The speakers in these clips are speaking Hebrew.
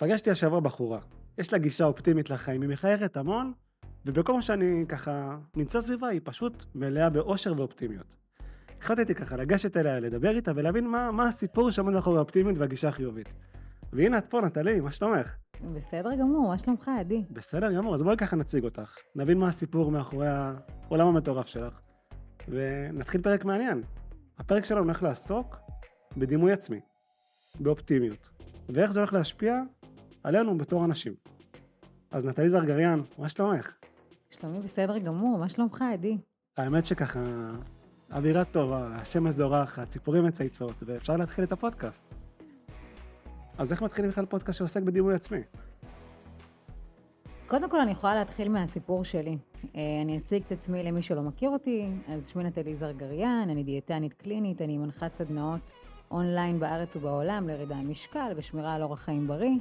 פגשתי השבוע בחורה, יש לה גישה אופטימית לחיים, היא מחייכת המון, ובכל מה שאני ככה נמצא סביבה, היא פשוט מלאה באושר ואופטימיות. החלטתי ככה לגשת אליה, לדבר איתה ולהבין מה, מה הסיפור שעומד מאחורי האופטימיות והגישה החיובית. והנה את פה, נטלי, מה שלומך? בסדר גמור, מה שלומך, עדי? בסדר גמור, אז בואי ככה נציג אותך. נבין מה הסיפור מאחורי העולם המטורף שלך, ונתחיל פרק מעניין. הפרק שלנו הולך לעסוק בדימוי עצמי, באופטימיות, ואיך זה הולך להשפיע עלינו בתור אנשים. אז נטלי זרגריאן, מה שלומך? שלומי בסדר גמור, מה שלומך, עדי? האמת שככה, אווירה טובה, השמש זורחת, ציפורים מצייצות, ואפשר להתחיל את הפודקאסט. אז איך מתחילים בכלל פודקאסט שעוסק בדימוי עצמי? קודם כל אני יכולה להתחיל מהסיפור שלי. אה, אני אציג את עצמי למי שלא מכיר אותי, אז שמי נטלי זרגריאן, אני דיאטנית קלינית, אני מנחת סדנאות אונליין בארץ ובעולם לירידה משקל ושמירה על אורח חיים בריא.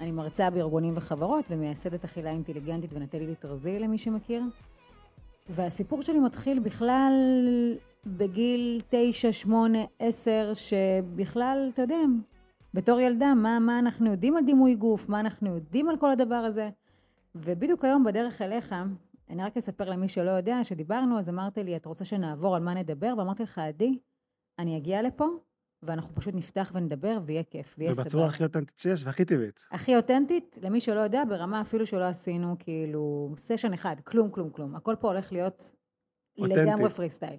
אני מרצה בארגונים וחברות ומייסדת אכילה אינטליגנטית ונטלי ליטרזילי למי שמכיר. והסיפור שלי מתחיל בכלל בגיל 9, 8, 10, שבכלל, אתה יודע, בתור ילדה, מה, מה אנחנו יודעים על דימוי גוף, מה אנחנו יודעים על כל הדבר הזה. ובדיוק היום בדרך אליך, אני רק אספר למי שלא יודע, שדיברנו, אז אמרת לי, את רוצה שנעבור על מה נדבר? ואמרתי לך, עדי, אני אגיע לפה, ואנחנו פשוט נפתח ונדבר, ויהיה כיף, ויהיה סבבה. ובצורה הכי אותנטית שיש והכי טבעית. הכי אותנטית, למי שלא יודע, ברמה אפילו שלא עשינו, כאילו, סשן אחד, כלום, כלום, כלום. הכל פה הולך להיות אותנטי. לגמרי פרי סטייל.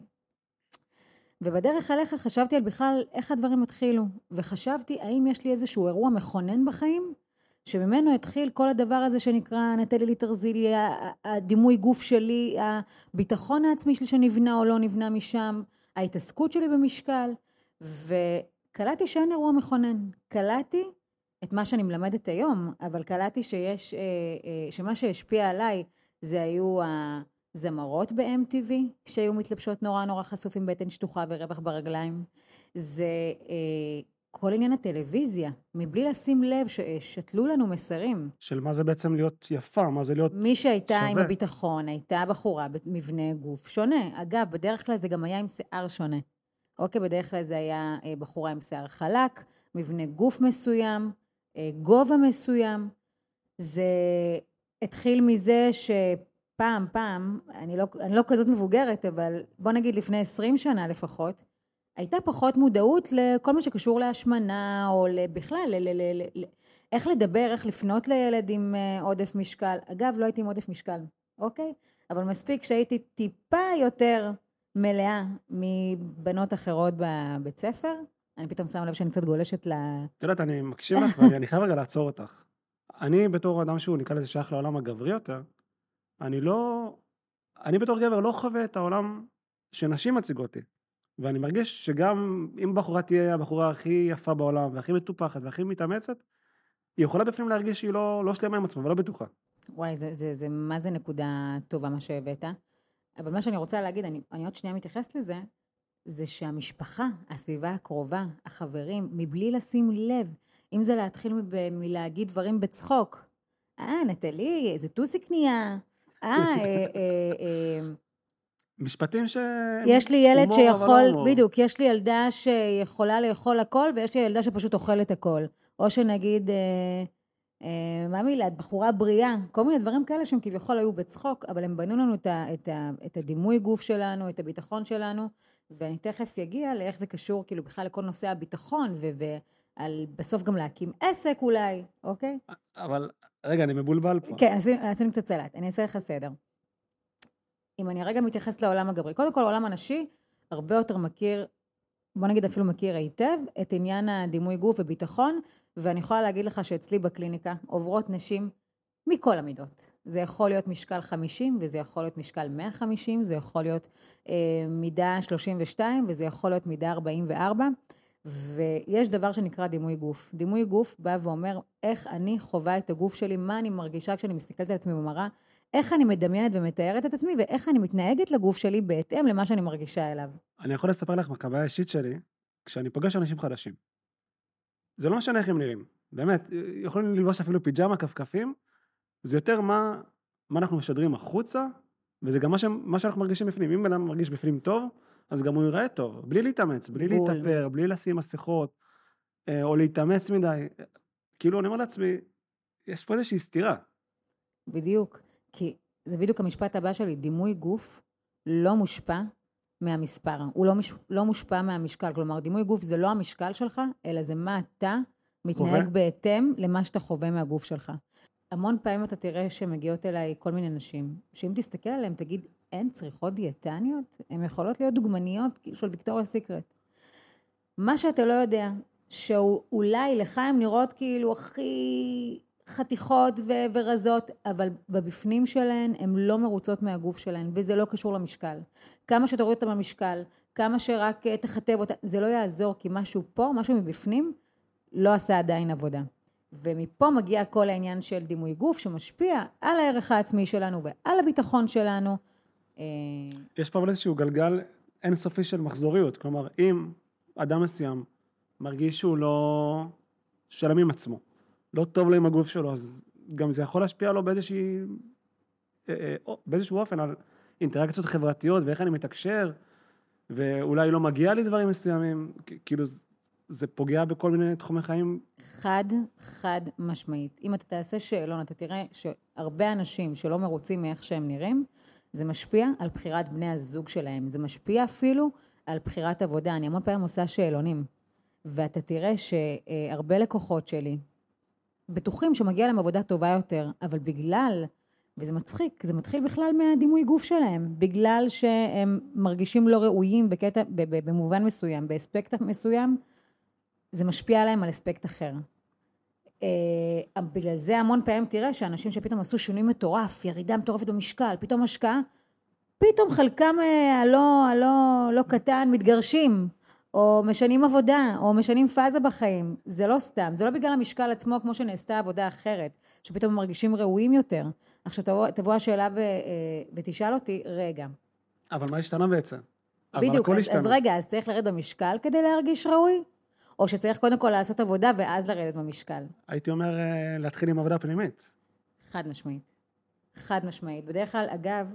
ובדרך אליך חשבתי על בכלל איך הדברים התחילו, וחשבתי האם יש לי איזשהו אירוע מכונן בחיים, שממנו התחיל כל הדבר הזה שנקרא נטלי ליטרזילי, הדימוי גוף שלי, הביטחון העצמי שלי שנבנה או לא נבנה משם, ההתעסקות שלי במשקל, וקלטתי שאין אירוע מכונן. קלטתי את מה שאני מלמדת היום, אבל קלטתי שיש, אה, אה, שמה שהשפיע עליי זה היו הזמרות ב-MTV, שהיו מתלבשות נורא נורא חשוף עם בטן שטוחה ורווח ברגליים. זה אה, כל עניין הטלוויזיה, מבלי לשים לב ששתלו לנו מסרים. של מה זה בעצם להיות יפה, מה זה להיות שווה. מי שהייתה שווה. עם הביטחון, הייתה בחורה במבנה גוף שונה. אגב, בדרך כלל זה גם היה עם שיער שונה. אוקיי, בדרך כלל זה היה אה, בחורה עם שיער חלק, מבנה גוף מסוים, אה, גובה מסוים. זה התחיל מזה שפעם, פעם, אני לא, אני לא כזאת מבוגרת, אבל בוא נגיד לפני 20 שנה לפחות, הייתה פחות מודעות לכל מה שקשור להשמנה, או בכלל, איך לדבר, איך לפנות לילד עם אה, עודף משקל. אגב, לא הייתי עם עודף משקל, אוקיי? אבל מספיק שהייתי טיפה יותר מלאה מבנות אחרות בבית ספר. אני פתאום שמה לב שאני קצת גולשת ל... את יודעת, אני מקשיב לך ואני חייב רגע לעצור אותך. אני בתור אדם שהוא נקרא לזה שייך לעולם הגברי יותר, אני לא... אני בתור גבר לא חווה את העולם שנשים מציגות לי. ואני מרגיש שגם אם בחורה תהיה הבחורה הכי יפה בעולם, והכי מטופחת, והכי מתאמצת, היא יכולה בפנים להרגיש שהיא לא, לא שלמה עם עצמה ולא בטוחה. וואי, זה, זה, זה מה זה נקודה טובה מה שהבאת. אבל מה שאני רוצה להגיד, אני, אני עוד שנייה מתייחסת לזה, זה שהמשפחה, הסביבה הקרובה, החברים, מבלי לשים לב, אם זה להתחיל מלהגיד דברים בצחוק, אה, נטלי, איזה טוסיק נהיה, אה, אה, אה, אה, משפטים ש... יש לי ילד הומור, שיכול, לא בדיוק, יש לי ילדה שיכולה לאכול הכל, ויש לי ילדה שפשוט אוכלת הכל. או שנגיד, אה, מה מילה, את בחורה בריאה, כל מיני דברים כאלה שהם כביכול היו בצחוק, אבל הם בנו לנו את, ה, את, ה, את הדימוי גוף שלנו, את הביטחון שלנו, ואני תכף אגיע לאיך זה קשור, כאילו, בכלל לכל נושא הביטחון, ועל בסוף גם להקים עסק אולי, אוקיי? אבל, רגע, אני מבולבל פה. כן, עשינו קצת סלט, אני אעשה לך סדר. אם אני רגע מתייחסת לעולם הגברי, קודם כל העולם הנשי הרבה יותר מכיר, בוא נגיד אפילו מכיר היטב, את עניין הדימוי גוף וביטחון, ואני יכולה להגיד לך שאצלי בקליניקה עוברות נשים מכל המידות. זה יכול להיות משקל 50 וזה יכול להיות משקל 150, זה יכול להיות אה, מידה 32 וזה יכול להיות מידה 44. ויש דבר שנקרא דימוי גוף. דימוי גוף בא ואומר איך אני חווה את הגוף שלי, מה אני מרגישה כשאני מסתכלת על עצמי במראה, איך אני מדמיינת ומתארת את עצמי, ואיך אני מתנהגת לגוף שלי בהתאם למה שאני מרגישה אליו. אני יכול לספר לך מהחוויה האישית שלי, כשאני פוגש אנשים חדשים. זה לא משנה איך הם נראים. באמת, יכולים ללבוש אפילו פיג'מה, כפכפים, זה יותר מה, מה אנחנו משדרים החוצה, וזה גם מה, ש, מה שאנחנו מרגישים בפנים. אם בן אדם מרגיש בפנים טוב, אז גם הוא ייראה טוב, בלי להתאמץ, בלי בול. להתאפר, בלי לשים מסכות, אה, או להתאמץ מדי. כאילו, אני אומר לעצמי, יש פה איזושהי סתירה. בדיוק. כי זה בדיוק המשפט הבא שלי, דימוי גוף לא מושפע מהמספר, הוא לא, מש, לא מושפע מהמשקל. כלומר, דימוי גוף זה לא המשקל שלך, אלא זה מה אתה מתנהג חווה? בהתאם למה שאתה חווה מהגוף שלך. המון פעמים אתה תראה שמגיעות אליי כל מיני נשים, שאם תסתכל עליהן, תגיד, הן צריכות דיאטניות? הן יכולות להיות דוגמניות כאילו, של ויקטוריה סיקרט. מה שאתה לא יודע, שאולי לך הן נראות כאילו הכי חתיכות ו- ורזות, אבל בבפנים שלהן הן לא מרוצות מהגוף שלהן, וזה לא קשור למשקל. כמה שתוריד אותן במשקל, כמה שרק אה, תכתב אותה, זה לא יעזור, כי משהו פה, משהו מבפנים, לא עשה עדיין עבודה. ומפה מגיע כל העניין של דימוי גוף שמשפיע על הערך העצמי שלנו ועל הביטחון שלנו. אה, יש פה אבל איזשהו גלגל אינסופי של מחזוריות. כלומר, אם אדם מסוים מרגיש שהוא לא שלם עם עצמו, לא טוב לו עם הגוף שלו, אז גם זה יכול להשפיע לו באיזושהי, אה, אה, באיזשהו אופן על אינטראקציות חברתיות ואיך אני מתקשר, ואולי לא מגיע לי דברים מסוימים, כאילו זה פוגע בכל מיני תחומי חיים? חד, חד משמעית. אם אתה תעשה שאלון, אתה תראה שהרבה אנשים שלא מרוצים מאיך שהם נראים, זה משפיע על בחירת בני הזוג שלהם. זה משפיע אפילו על בחירת עבודה. אני המון פעמים עושה שאלונים, ואתה תראה שהרבה לקוחות שלי בטוחים שמגיע להם עבודה טובה יותר, אבל בגלל, וזה מצחיק, זה מתחיל בכלל מהדימוי גוף שלהם, בגלל שהם מרגישים לא ראויים בקטע, במובן מסוים, באספקט מסוים, זה משפיע עליהם על אספקט אחר. Uh, בגלל זה המון פעמים תראה שאנשים שפתאום עשו שינוי מטורף, ירידה מטורפת במשקל, פתאום השקעה, פתאום חלקם uh, הלא, הלא לא קטן מתגרשים, או משנים עבודה, או משנים פאזה בחיים. זה לא סתם, זה לא בגלל המשקל עצמו כמו שנעשתה עבודה אחרת, שפתאום הם מרגישים ראויים יותר. עכשיו תבוא, תבוא השאלה ו, uh, ותשאל אותי, רגע. אבל מה השתנה בעצם? בדיוק, אז, אז רגע, אז צריך לרדת במשקל כדי להרגיש ראוי? או שצריך קודם כל לעשות עבודה ואז לרדת במשקל? הייתי אומר אה, להתחיל עם עבודה פנימית. חד משמעית. חד משמעית. בדרך כלל, אגב,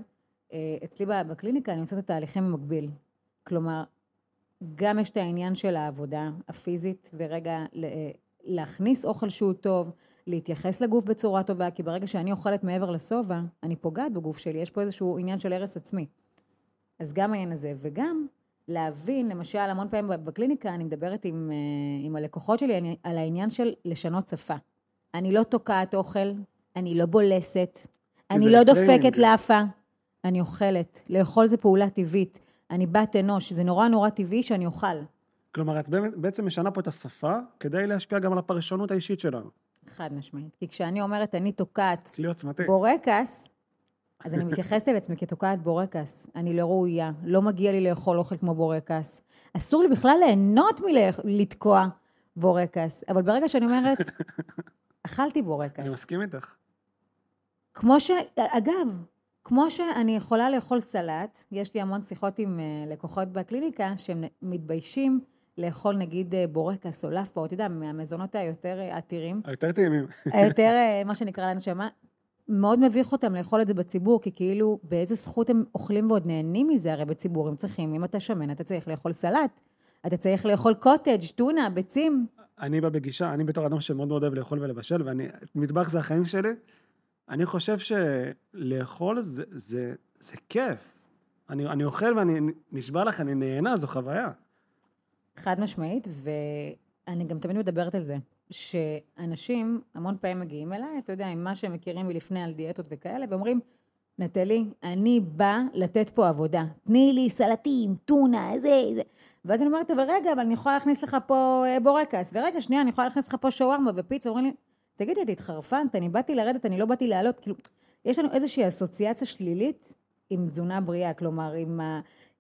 אה, אצלי בקליניקה אני עושה את התהליכים במקביל. כלומר, גם יש את העניין של העבודה הפיזית, ורגע אה, להכניס אוכל שהוא טוב, להתייחס לגוף בצורה טובה, כי ברגע שאני אוכלת מעבר לשובע, אני פוגעת בגוף שלי, יש פה איזשהו עניין של הרס עצמי. אז גם העניין הזה, וגם להבין, למשל, המון פעמים בקליניקה אני מדברת עם, אה, עם הלקוחות שלי אני, על העניין של לשנות שפה. אני לא תוקעת אוכל, אני לא בולסת, אני לא דופקת לאפה, אני אוכלת. לאכול זה פעולה טבעית. אני בת אנוש, זה נורא נורא טבעי שאני אוכל. כלומר, את בעצם משנה פה את השפה כדי להשפיע גם על הפרשנות האישית שלנו. חד משמעית. כי כשאני אומרת, אני תוקעת בורקס, אז אני מתייחסת אל עצמי כתוקעת בורקס. אני לא ראויה, לא מגיע לי לאכול אוכל כמו בורקס. אסור לי בכלל ליהנות מלתקוע בורקס. אבל ברגע שאני אומרת, אכלתי בורקס. אני מסכים איתך. כמו ש... אגב, כמו שאני יכולה לאכול סלט, יש לי המון שיחות עם uh, לקוחות בקליניקה שהם מתביישים לאכול נגיד uh, בורקס או לאפה, אתה יודע, מהמזונות היותר עתירים. היותר טעימים. היותר, מה שנקרא לנשמה. מאוד מביך אותם לאכול את זה בציבור, כי כאילו, באיזה זכות הם אוכלים ועוד נהנים מזה? הרי בציבור הם צריכים, אם אתה שמן, אתה צריך לאכול סלט, אתה צריך לאכול קוטג', טונה, ביצים. אני בא בגישה, אני בתור אדם שמאוד מאוד אוהב לאכול ולבשל, ואני, מטבח זה החיים שלי, אני חושב שלאכול זה, זה, זה כיף. אני, אני אוכל ואני נשבע לך, אני נהנה, זו חוויה. חד משמעית, ואני גם תמיד מדברת על זה. שאנשים המון פעמים מגיעים אליי, אתה יודע, עם מה שהם מכירים מלפני על דיאטות וכאלה, ואומרים, נטלי, אני בא לתת פה עבודה. תני לי סלטים, טונה, זה, זה. ואז אני אומרת, אבל רגע, אבל אני יכולה להכניס לך פה אה, בורקס, ורגע, שנייה, אני יכולה להכניס לך פה שווארמה ופיצה. אומרים לי, תגידי, את התחרפנת, אני באתי לרדת, אני לא באתי לעלות. כאילו, יש לנו איזושהי אסוציאציה שלילית עם תזונה בריאה, כלומר, עם.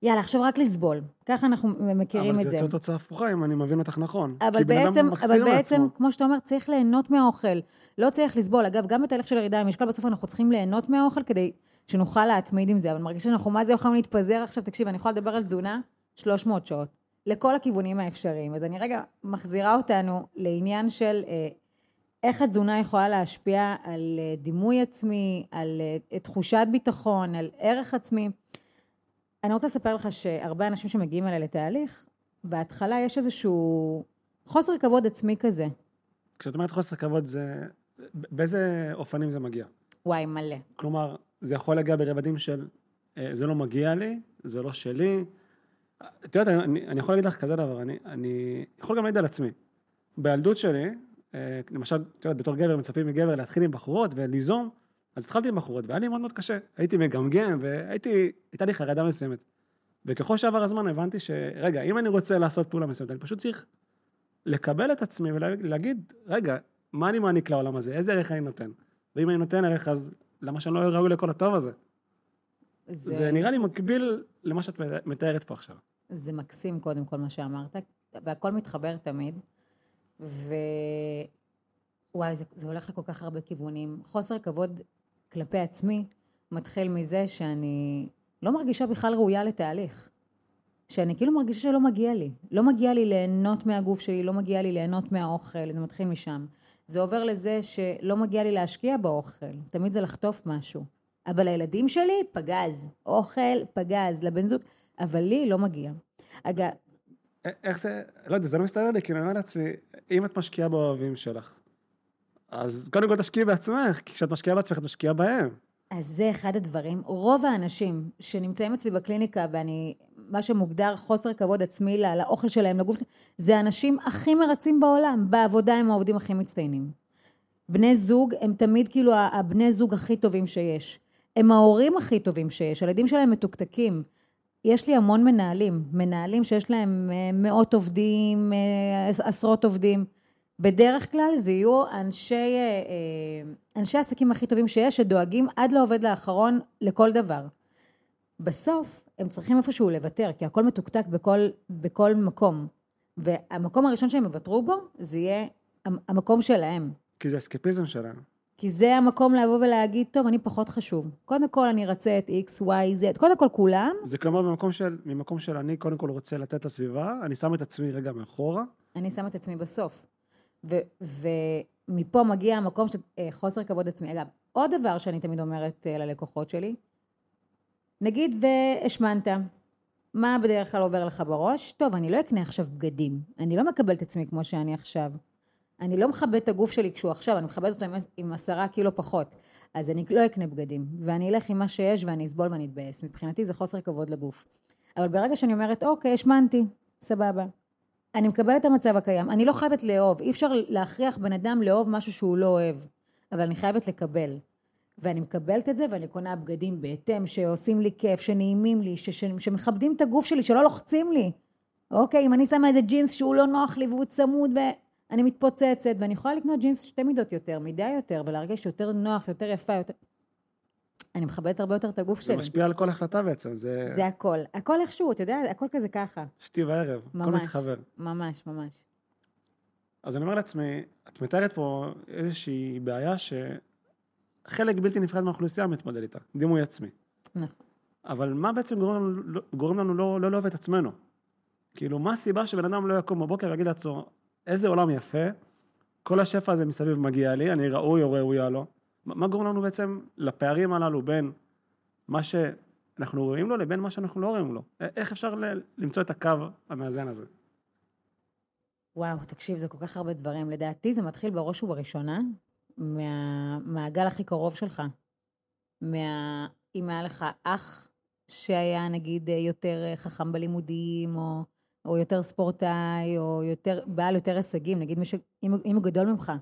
יאללה, עכשיו רק לסבול. ככה אנחנו מכירים את זה. אבל זה יוצא תוצאה הפוכה, אם אני מבין אותך נכון. אבל בעצם, אבל בעצם, כמו שאתה אומר, צריך ליהנות מהאוכל. לא צריך לסבול. אגב, גם בתהליך של ירידה למשקל, בסוף אנחנו צריכים ליהנות מהאוכל כדי שנוכל להתמיד עם זה. אבל מרגיש שאנחנו מה זה יכולים להתפזר עכשיו. תקשיב, אני יכולה לדבר על תזונה 300 שעות. לכל הכיוונים האפשריים. אז אני רגע מחזירה אותנו לעניין של אה, איך התזונה יכולה להשפיע על אה, דימוי עצמי, על אה, תחושת ביטחון, על ערך עצמי. אני רוצה לספר לך שהרבה אנשים שמגיעים אליי לתהליך, בהתחלה יש איזשהו חוסר כבוד עצמי כזה. כשאת אומרת חוסר כבוד זה... באיזה אופנים זה מגיע? וואי, מלא. כלומר, זה יכול להגיע ברבדים של אה, זה לא מגיע לי, זה לא שלי. את יודעת, אני, אני יכול להגיד לך כזה דבר, אני, אני יכול גם להגיד על עצמי. בילדות שלי, אה, למשל, את יודעת, בתור גבר מצפים מגבר להתחיל עם בחורות וליזום, אז התחלתי עם בחורות, והיה לי מאוד מאוד קשה. הייתי מגמגם, והייתי, הייתה לי חרדה מסוימת. וככל שעבר הזמן הבנתי שרגע, אם אני רוצה לעשות פעולה מסוימת, אני פשוט צריך לקבל את עצמי ולהגיד, רגע, מה אני מעניק לעולם הזה? איזה ערך אני נותן? ואם אני נותן ערך, אז למה שאני לא ראוי לכל הטוב הזה? זה... זה נראה לי מקביל למה שאת מתארת פה עכשיו. זה מקסים קודם כל מה שאמרת, והכל מתחבר תמיד, ו... וואי, זה, זה הולך לכל כך הרבה כיוונים. חוסר כבוד כלפי עצמי מתחיל מזה שאני לא מרגישה בכלל ראויה לתהליך. שאני כאילו מרגישה שלא מגיע לי. לא מגיע לי ליהנות מהגוף שלי, לא מגיע לי ליהנות מהאוכל, זה מתחיל משם. זה עובר לזה שלא מגיע לי להשקיע באוכל, תמיד זה לחטוף משהו. אבל לילדים שלי, פגז. אוכל, פגז. לבן זוג, אבל לי לא מגיע. אגב... איך זה, לא יודע, זה לא מסתדר לי, כי אני אומר לעצמי, אם את משקיעה באוהבים שלך, אז קודם כל תשקיעי בעצמך, כי כשאת משקיעה בעצמך, את משקיעה בהם. אז זה אחד הדברים. רוב האנשים שנמצאים אצלי בקליניקה, ואני, מה שמוגדר חוסר כבוד עצמי לא, לאוכל שלהם, לגוף, זה האנשים הכי מרצים בעולם. בעבודה הם העובדים הכי מצטיינים. בני זוג הם תמיד כאילו הבני זוג הכי טובים שיש. הם ההורים הכי טובים שיש, הילדים שלהם מתוקתקים. יש לי המון מנהלים, מנהלים שיש להם אה, מאות עובדים, אה, עשרות עובדים. בדרך כלל זה יהיו אנשי, אה, אנשי עסקים הכי טובים שיש, שדואגים עד לעובד לאחרון לכל דבר. בסוף הם צריכים איפשהו לוותר, כי הכל מתוקתק בכל, בכל מקום. והמקום הראשון שהם יוותרו בו, זה יהיה המקום שלהם. כי זה אסקפיזם שלנו. כי זה המקום לבוא ולהגיד, טוב, אני פחות חשוב. קודם כל אני ארצה את X, Y, Z, קודם כל כולם. זה כלומר ממקום של, ממקום של אני קודם כל רוצה לתת לסביבה, אני שם את עצמי רגע מאחורה. אני שם את עצמי בסוף. ומפה מגיע המקום של אה, חוסר כבוד עצמי. אגב, עוד דבר שאני תמיד אומרת אה, ללקוחות שלי, נגיד והשמנת, מה בדרך כלל עובר לך בראש? טוב, אני לא אקנה עכשיו בגדים, אני לא מקבל את עצמי כמו שאני עכשיו. אני לא מכבד את הגוף שלי כשהוא עכשיו, אני מכבד אותו עם, עם עשרה קילו פחות. אז אני לא אקנה בגדים, ואני אלך עם מה שיש ואני אסבול ואני אתבאס. מבחינתי זה חוסר כבוד לגוף. אבל ברגע שאני אומרת, אוקיי, השמנתי, סבבה. אני מקבלת את המצב הקיים, אני לא חייבת לאהוב, אי אפשר להכריח בן אדם לאהוב משהו שהוא לא אוהב, אבל אני חייבת לקבל. ואני מקבלת את זה, ואני קונה בגדים בהתאם, שעושים לי כיף, שנעימים לי, ש- שמכבדים את הגוף שלי, שלא לוחצים לי. אוקיי, אם אני שמה איזה ג'ינס שהוא לא נוח לי והוא צמוד, ואני מתפוצצת, ואני יכולה לקנות ג'ינס שתי מידות יותר, מידה יותר, ולהרגיש יותר נוח, יותר יפה, יותר... אני מכבדת הרבה יותר את הגוף שלי. זה משפיע על כל החלטה בעצם, זה... זה הכל. הכל איכשהו, אתה יודע, הכל כזה ככה. שתי וערב, הכל מתחבר. ממש, ממש. אז אני אומר לעצמי, את מתארת פה איזושהי בעיה שחלק בלתי נפרד מהאוכלוסייה מתמודד איתה, דימוי עצמי. נכון. אבל מה בעצם גורם לנו, לא- גורם לנו לא, לא לאהוב את עצמנו? כאילו, מה הסיבה שבן אדם לא יקום בבוקר ויגיד לעצמו, איזה עולם יפה, כל השפע הזה מסביב מגיע לי, אני ראוי או ראויה לו. מה גורם לנו בעצם לפערים הללו בין מה שאנחנו רואים לו לבין מה שאנחנו לא רואים לו? איך אפשר למצוא את הקו המאזן הזה? וואו, תקשיב, זה כל כך הרבה דברים. לדעתי זה מתחיל בראש ובראשונה מהמעגל הכי קרוב שלך. מה... אם היה לך אח שהיה נגיד יותר חכם בלימודים, או, או יותר ספורטאי, או יותר, בעל יותר הישגים, נגיד מש... אם, אם הוא גדול ממך,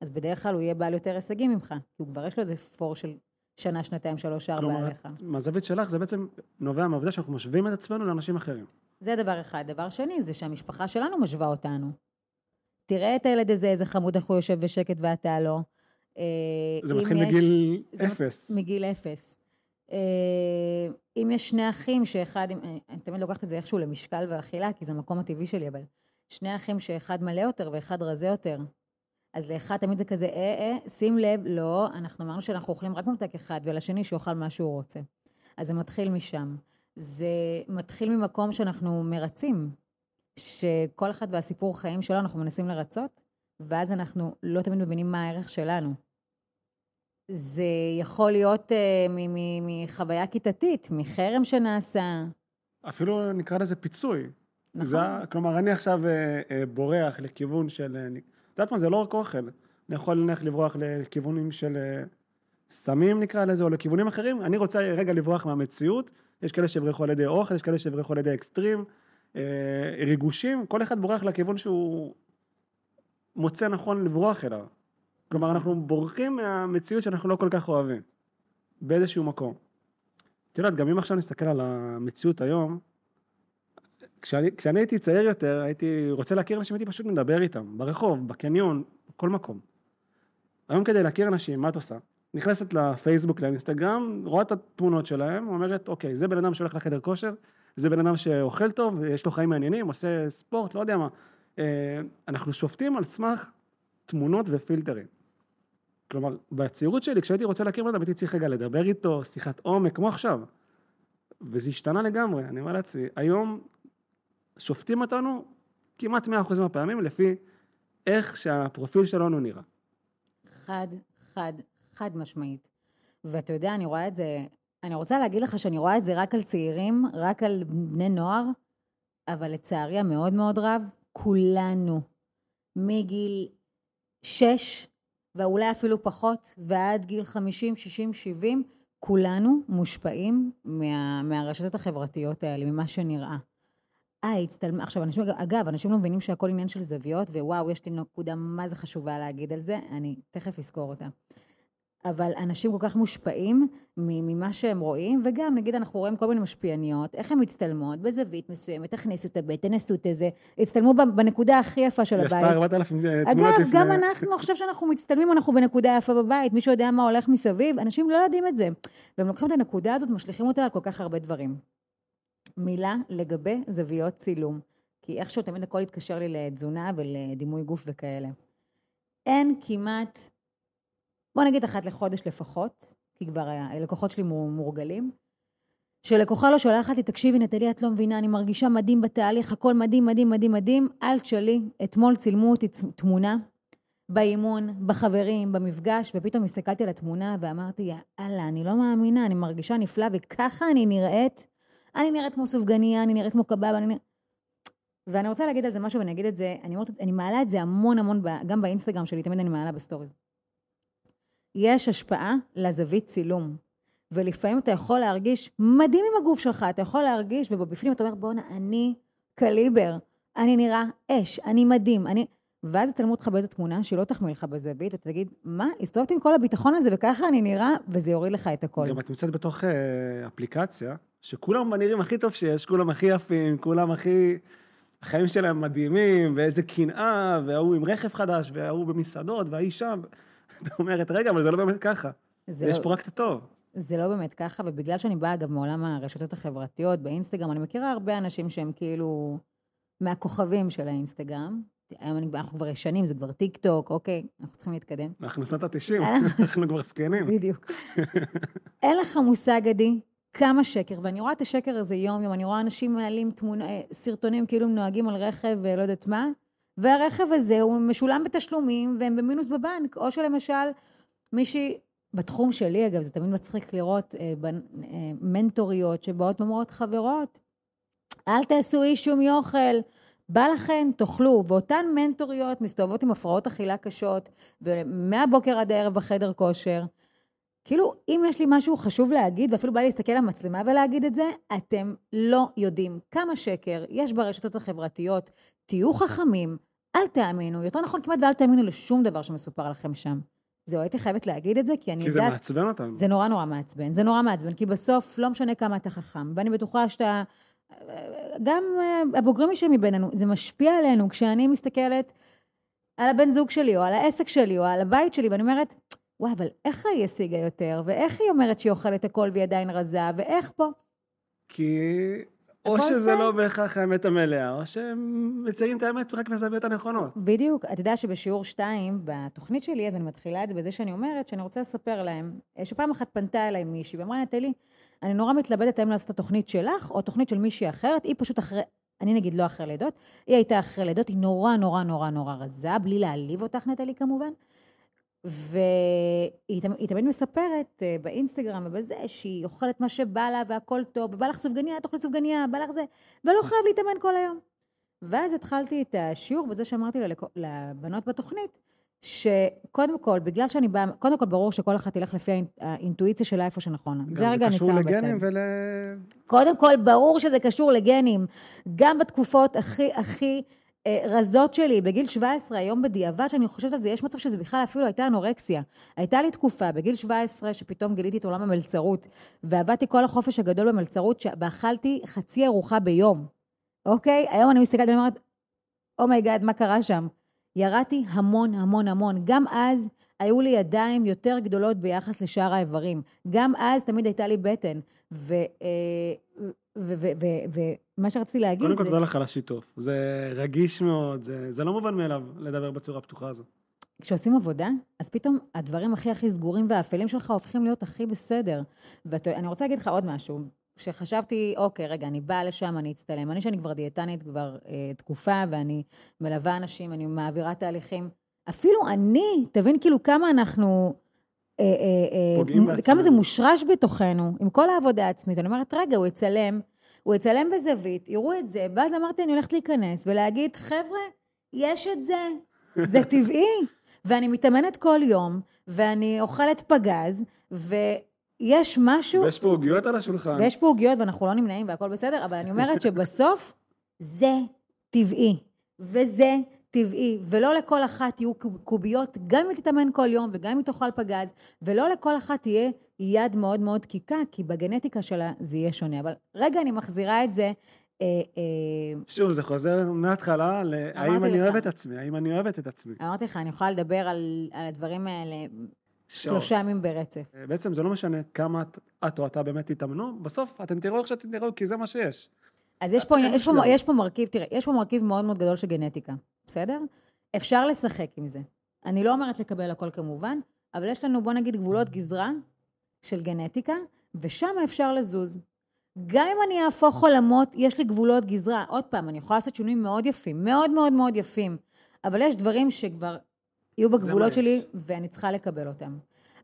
אז בדרך כלל הוא יהיה בעל יותר הישגים ממך, כי הוא כבר יש לו איזה פור של שנה, שנתיים, שלוש, ארבע עליך. כלומר, מהזווית שלך זה בעצם נובע מהעובדה שאנחנו משווים את עצמנו לאנשים אחרים. זה דבר אחד. דבר שני, זה שהמשפחה שלנו משווה אותנו. תראה את הילד הזה, איזה חמוד איך הוא יושב בשקט ואתה לא. אה, זה מתחיל יש... מגיל אפס. מגיל אפס. אה, אם יש שני אחים שאחד, אני תמיד לוקחת את זה איכשהו למשקל ואכילה, כי זה המקום הטבעי שלי, אבל שני אחים שאחד מלא יותר ואחד רזה יותר, אז לאחד תמיד זה כזה, אה, אה, שים לב, לא, אנחנו אמרנו שאנחנו אוכלים רק ממתק אחד, ולשני שיאכל מה שהוא רוצה. אז זה מתחיל משם. זה מתחיל ממקום שאנחנו מרצים, שכל אחד והסיפור חיים שלו אנחנו מנסים לרצות, ואז אנחנו לא תמיד מבינים מה הערך שלנו. זה יכול להיות uh, מחוויה כיתתית, מחרם שנעשה. אפילו נקרא לזה פיצוי. נכון. זה, כלומר, אני עכשיו uh, uh, בורח לכיוון של... יודעת מה, זה לא רק אוכל. אני יכול נניח לברוח לכיוונים של אה, סמים נקרא לזה, או לכיוונים אחרים, אני רוצה רגע לברוח מהמציאות, יש כאלה שיברחו על ידי אוכל, יש כאלה שיברחו על ידי אקסטרים, אה, ריגושים, כל אחד בורח לכיוון שהוא מוצא נכון לברוח אליו. כלומר, אנחנו בורחים מהמציאות שאנחנו לא כל כך אוהבים, באיזשהו מקום. את יודעת, גם אם עכשיו נסתכל על המציאות היום, כשאני, כשאני הייתי צעיר יותר, הייתי רוצה להכיר אנשים, הייתי פשוט מדבר איתם, ברחוב, בקניון, בכל מקום. היום כדי להכיר אנשים, מה את עושה? נכנסת לפייסבוק, לאינסטגרם, רואה את התמונות שלהם, אומרת, אוקיי, זה בן אדם שהולך לחדר כושר, זה בן אדם שאוכל טוב, יש לו חיים מעניינים, עושה ספורט, לא יודע מה. אה, אנחנו שופטים על סמך תמונות ופילטרים. כלומר, בצעירות שלי, כשהייתי רוצה להכיר בן אדם, הייתי צריך רגע לדבר איתו, שיחת עומק, כמו עכשיו. וזה השתנה לגמרי, אני אומר לעצמי, היום שופטים אותנו כמעט 100% מהפעמים לפי איך שהפרופיל שלנו נראה. חד, חד, חד משמעית. ואתה יודע, אני רואה את זה, אני רוצה להגיד לך שאני רואה את זה רק על צעירים, רק על בני נוער, אבל לצערי המאוד מאוד רב, כולנו, מגיל 6, ואולי אפילו פחות, ועד גיל 50, 60, 70, כולנו מושפעים מה, מהרשתות החברתיות האלה, ממה שנראה. אה, הצטלמה, עכשיו, אנשים, אגב, אנשים לא מבינים שהכל עניין של זוויות, ווואו, יש לי נקודה מה זה חשובה להגיד על זה, אני תכף אזכור אותה. אבל אנשים כל כך מושפעים ממה שהם רואים, וגם, נגיד, אנחנו רואים כל מיני משפיעניות, איך הן מצטלמות, בזווית מסוימת, תכניסו את הבטן, תנסו את זה, הצטלמו בנקודה הכי יפה של הבית. עשתה 4,000 תמונות לפני... אגב, גם אנחנו, עכשיו שאנחנו מצטלמים, אנחנו בנקודה יפה בבית, מישהו יודע מה הולך מסביב, אנשים לא יודעים את זה. והם לוקחים את הנקודה הזאת, משליכים אותה על כל כך הרבה דברים. מילה לגבי זוויות צילום, כי איכשהו תמיד הכל התקשר לי לתזונה ולדימוי גוף וכאלה. אין כמעט בוא נגיד אחת לחודש לפחות, כי כבר הלקוחות שלי מורגלים. שלקוחה לא שולחת לי, תקשיבי נטלי, את לא מבינה, אני מרגישה מדהים בתהליך, הכל מדהים, מדהים, מדהים, מדהים. אל תשאלי, אתמול צילמו אותי תמונה באימון, בחברים, במפגש, ופתאום הסתכלתי על התמונה ואמרתי, יאללה, אני לא מאמינה, אני מרגישה נפלא, וככה אני נראית. אני נראית כמו סופגניה, אני נראית כמו קבב, אני נראית... ואני רוצה להגיד על זה משהו, ואני אגיד את זה, אני, אומרת, אני מעלה את זה המון המון, גם באינסטגרם שלי, תמיד אני מעלה בסטוריז. יש השפעה לזווית צילום. ולפעמים אתה יכול להרגיש מדהים עם הגוף שלך, אתה יכול להרגיש, ובפנים אתה אומר, בואנה, אני קליבר, אני נראה אש, אני מדהים, אני... ואז יצלמו אותך באיזה תמונה שלא תחמיא לך בזווית, ואתה תגיד, מה, הסתובבתי עם כל הביטחון הזה וככה אני נראה, וזה יוריד לך את הכל. גם את נמצאת בתוך אה, אפליקציה, שכולם נראים הכי טוב שיש, כולם הכי יפים, כולם הכי... החיים שלהם מדהימים, ואיזה קנאה, וההוא עם רכב חדש, וההוא במסעדות, וההיא שם. את אומרת, רגע, אבל זה לא באמת ככה. יש לא... פה רק את הטוב. זה לא באמת ככה, ובגלל שאני באה, אגב, מעולם הרשתות החברתיות, באינסטגרם, אני מכירה הרבה אנשים שהם כאילו מהכוכבים של האינסטגרם. היום אני, אנחנו כבר ישנים, זה כבר טיק טוק, אוקיי, אנחנו צריכים להתקדם. אנחנו שנות ה-90, אנחנו כבר זקנים. בדיוק. אין לך מושג, עדי, כמה שקר, ואני רואה את השקר הזה יום-יום, אני רואה אנשים מעלים תמונה, אה, סרטונים כאילו הם נוהגים על רכב ולא יודעת מה, והרכב הזה הוא משולם בתשלומים והם במינוס בבנק, או שלמשל מישהי, בתחום שלי אגב, זה תמיד מצחיק לראות אה, בנ, אה, מנטוריות שבאות ואומרות, חברות, אל תעשו אישום יוכל, בא לכן, תאכלו. ואותן מנטוריות מסתובבות עם הפרעות אכילה קשות, ומהבוקר עד הערב בחדר כושר. כאילו, אם יש לי משהו חשוב להגיד, ואפילו בא לי להסתכל על המצלמה ולהגיד את זה, אתם לא יודעים כמה שקר יש ברשתות החברתיות. תהיו חכמים, אל תאמינו, יותר נכון כמעט ואל תאמינו לשום דבר שמסופר לכם שם. זהו, הייתי חייבת להגיד את זה, כי אני יודעת... כי זה מעצבן אותם. זה נורא נורא מעצבן. זה נורא מעצבן, כי בסוף לא משנה כמה אתה חכם, ואני בטוחה שאתה... גם אה, הבוגרים שלי מבינינו, זה משפיע עלינו כשאני מסתכלת על הבן זוג שלי, או על העסק שלי, או על הבית שלי, ואני אומרת, וואי, אבל איך היא השיגה יותר? ואיך היא אומרת שהיא אוכלת הכל והיא עדיין רזה? ואיך פה? כי או שזה זה... לא בהכרח האמת המלאה, או שהם מציירים את האמת רק מהזוויות הנכונות. בדיוק. אתה יודע שבשיעור 2, בתוכנית שלי, אז אני מתחילה את זה בזה שאני אומרת שאני רוצה לספר להם, שפעם אחת פנתה אליי מישהי ואמרה, נטלי, אני נורא מתלבטת האם לעשות את התוכנית שלך, או תוכנית של מישהי אחרת, היא פשוט אחרי... אני נגיד לא אחרי לידות, היא הייתה אחרי לידות, היא נורא נורא נורא נורא רזה, בלי להעליב אותך, נטלי כמובן. והיא תמיד מספרת אה, באינסטגרם ובזה שהיא אוכלת מה שבא לה והכל טוב, ובא לך סופגניה, תאכלי סופגניה, בא לך זה, ולא חייב להתאמן כל היום. ואז התחלתי את השיעור בזה שאמרתי לבנות בתוכנית, שקודם כל, בגלל שאני באה, קודם כל ברור שכל אחת תלך לפי האינטואיציה שלה איפה שנכון. זה רגע אני שמה בצד. גם זה קשור לגנים ול... קודם כל, ברור שזה קשור לגנים. גם בתקופות הכי, הכי רזות שלי, בגיל 17, היום בדיעבד, שאני חושבת על זה, יש מצב שזה בכלל אפילו הייתה אנורקסיה. הייתה לי תקופה, בגיל 17, שפתאום גיליתי את עולם המלצרות, ועבדתי כל החופש הגדול במלצרות, ואכלתי חצי ארוחה ביום, אוקיי? היום אני מסתכלת ואני אומרת, oh my God, מה קרה שם? ירדתי המון המון המון. גם אז היו לי ידיים יותר גדולות ביחס לשאר האיברים. גם אז תמיד הייתה לי בטן. ו... אה, ומה שרציתי להגיד זה... קודם כל תודה לך על השיתוף. זה רגיש מאוד, זה, זה לא מובן מאליו לדבר בצורה הפתוחה הזו. כשעושים עבודה, אז פתאום הדברים הכי הכי סגורים והאפלים שלך הופכים להיות הכי בסדר. ואני רוצה להגיד לך עוד משהו. כשחשבתי, אוקיי, רגע, אני באה לשם, אני אצטלם. אני שאני כבר דיאטנית כבר אה, תקופה, ואני מלווה אנשים, אני מעבירה תהליכים. אפילו אני, תבין כאילו כמה אנחנו... אה, אה, פוגעים בעצמנו. כמה זה מושרש בתוכנו, עם כל העבודה העצמית. אני אומרת, רגע, הוא יצלם, הוא יצלם בזווית, יראו את זה, ואז אמרתי, אני הולכת להיכנס ולהגיד, חבר'ה, יש את זה, זה טבעי. ואני מתאמנת כל יום, ואני אוכלת פגז, ו... יש משהו... ויש פה עוגיות על השולחן. ויש פה עוגיות ואנחנו לא נמנעים והכל בסדר, אבל אני אומרת שבסוף זה טבעי, וזה טבעי, ולא לכל אחת יהיו קוביות, גם אם תתאמן כל יום וגם אם תאכל פגז, ולא לכל אחת תהיה יד מאוד מאוד דקיקה, כי בגנטיקה שלה זה יהיה שונה. אבל רגע, אני מחזירה את זה. אה, אה, שוב, זה חוזר מההתחלה להאם אני אוהבת את עצמי, האם אני אוהבת את עצמי. אמרתי לך, אני יכולה לדבר על, על הדברים האלה שלושה ימים ברצף. אה, בעצם זה לא משנה כמה את או אתה באמת תתאמנו, בסוף אתם תראו איך שאתם תראו, כי זה מה שיש. אז יש פה, יש, פה, יש פה מרכיב, תראה, יש פה מרכיב מאוד מאוד גדול של גנטיקה, בסדר? אפשר לשחק עם זה. אני לא אומרת לקבל הכל כמובן, אבל יש לנו, בוא נגיד, גבולות גזרה של גנטיקה, ושם אפשר לזוז. גם אם אני אהפוך עולמות, יש לי גבולות גזרה. עוד פעם, אני יכולה לעשות שינויים מאוד יפים, מאוד מאוד מאוד יפים, אבל יש דברים שכבר יהיו בגבולות שלי, ואני צריכה לקבל אותם.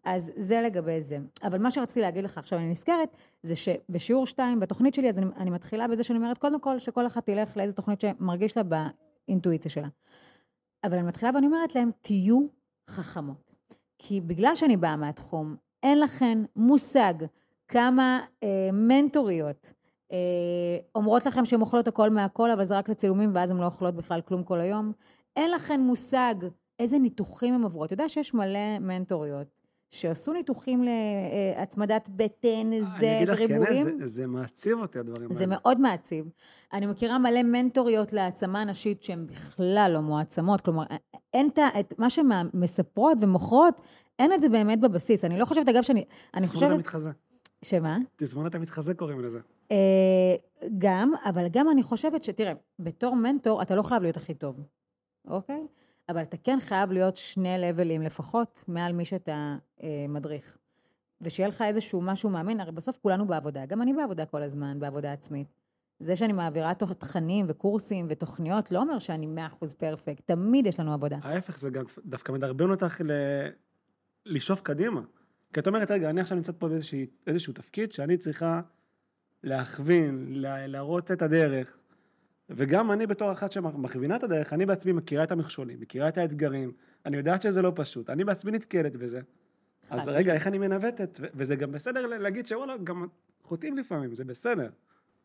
אז זה לגבי זה. אבל מה שרציתי להגיד לך עכשיו, אני נזכרת, זה שבשיעור 2, בתוכנית שלי, אז אני, אני מתחילה בזה שאני אומרת, קודם כל, שכל אחת תלך לאיזה תוכנית שמרגיש לה באינטואיציה שלה. אבל אני מתחילה ואני אומרת להם, תהיו חכמות. כי בגלל שאני באה מהתחום, אין לכן מושג כמה אה, מנטוריות אה, אומרות לכם שהן אוכלות הכל מהכל, אבל זה רק לצילומים, ואז הן לא אוכלות בכלל כלום כל היום. אין לכן מושג איזה ניתוחים הן עוברות. אתה יודע שיש מלא מנטוריות שעשו ניתוחים להצמדת בטן, זה וריבועים. אני אגיד לך, כן, זה, זה מעציב אותי, הדברים האלה. זה מאוד מעציב. אני מכירה מלא מנטוריות להעצמה נשית שהן בכלל לא מועצמות, כלומר, אין את מה שהן מספרות ומוכרות, אין את זה באמת בבסיס. אני לא חושבת, אגב, שאני... אני חושבת... תזמונת המתחזה. שמה? תזמונת המתחזה קוראים לזה. אה, גם, אבל גם אני חושבת שתראה, בתור מנטור אתה לא חייב להיות הכי טוב, אוקיי? אבל אתה כן חייב להיות שני לבלים לפחות מעל מי שאתה אה, מדריך. ושיהיה לך איזשהו משהו מאמין, הרי בסוף כולנו בעבודה, גם אני בעבודה כל הזמן, בעבודה עצמית. זה שאני מעבירה תוך תכנים וקורסים ותוכניות, לא אומר שאני מאה אחוז פרפקט, תמיד יש לנו עבודה. ההפך, זה גם דווקא מדרבן אותך ל... לשאוף קדימה. כי את אומרת, רגע, אני עכשיו נמצאת פה באיזשהו תפקיד שאני צריכה להכווין, להראות את הדרך, וגם אני בתור אחת שמכווינה את הדרך, אני בעצמי מכירה את המכשולים, מכירה את האתגרים, אני יודעת שזה לא פשוט, אני בעצמי נתקלת בזה. אז רגע, איך אני מנווטת? וזה גם בסדר להגיד שוואלה, גם חוטאים לפעמים, זה בסדר.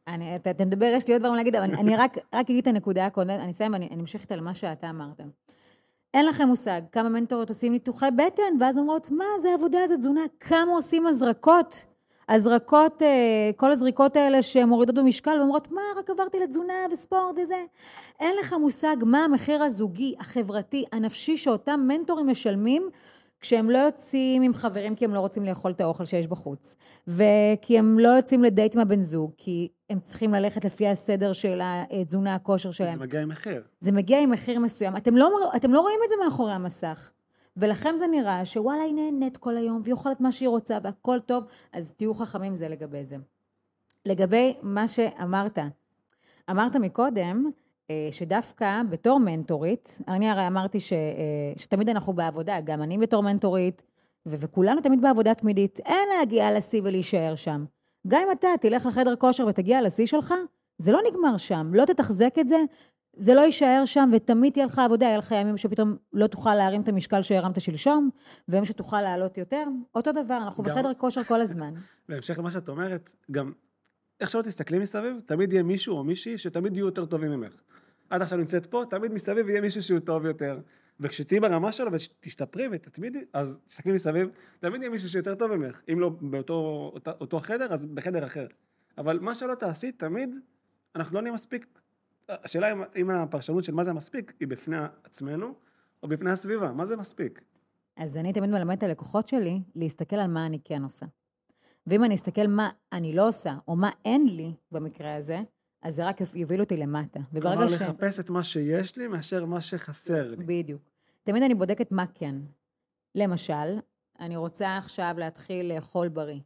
אני, אתה, אתה מדבר, יש לי עוד דברים להגיד, אבל אני רק, רק אגיד את הנקודה הקודמת, אני אסיים ואני אמשיך איתה למה שאתה אמרת. אין לכם מושג כמה מנטורות עושים ניתוחי בטן, ואז אומרות, מה, זה עבודה, זה תזונה, כמה עושים הזרקות. הזרקות, אה, כל הזריקות האלה שמורידות במשקל ואומרות, מה, רק עברתי לתזונה וספורט וזה. אין לך מושג מה המחיר הזוגי, החברתי, הנפשי שאותם מנטורים משלמים כשהם לא יוצאים עם חברים כי הם לא רוצים לאכול את האוכל שיש בחוץ, וכי הם לא יוצאים לדייט עם הבן זוג, כי הם צריכים ללכת לפי הסדר של התזונה, הכושר שלהם. זה מגיע עם מחיר. זה מגיע עם מחיר מסוים. אתם לא, אתם לא רואים את זה מאחורי המסך. ולכם זה נראה שוואלה היא נהנית כל היום והיא אוכלת מה שהיא רוצה והכל טוב, אז תהיו חכמים זה לגבי זה. לגבי מה שאמרת, אמרת מקודם, אה, שדווקא בתור מנטורית, אני הרי אמרתי ש, אה, שתמיד אנחנו בעבודה, גם אני בתור מנטורית, ו- וכולנו תמיד בעבודה תמידית. אין להגיע לשיא ולהישאר שם. גם אם אתה תלך לחדר כושר ותגיע לשיא שלך, זה לא נגמר שם. לא תתחזק את זה, זה לא יישאר שם, ותמיד תהיה לך עבודה, יהיה לך ימים שפתאום לא תוכל להרים את המשקל שהרמת שלשום, וימים שתוכל לעלות יותר. אותו דבר, אנחנו גם... בחדר כושר כל הזמן. בהמשך למה שאת אומרת, גם איך שלא תסתכלי מסביב, תמיד יהיה מישהו או מישהי שתמיד יהיו יותר טובים ממך. את עכשיו נמצאת פה, תמיד מסביב יהיה מישהו שהוא טוב יותר. וכשתהיי ברמה שלו ותשתפרי ותתמידי, אז תסתכלי מסביב, תמיד יהיה מישהו שיותר טוב ממך. אם לא באותו אותו, אותו חדר, אז בחדר אחר. אבל מה שלא תעשי, תמיד אנחנו לא נהיה מספיק. השאלה אם, אם הפרשנות של מה זה מספיק היא בפני עצמנו או בפני הסביבה, מה זה מספיק? אז אני תמיד מלמדת את הלקוחות שלי להסתכל על מה אני כן עושה. ואם אני אסתכל מה אני לא עושה, או מה אין לי במקרה הזה, אז זה רק יוביל אותי למטה. כלומר, ש... לחפש את מה שיש לי מאשר מה שחסר לי. בדיוק. תמיד אני בודקת מה כן. למשל, אני רוצה עכשיו להתחיל לאכול בריא.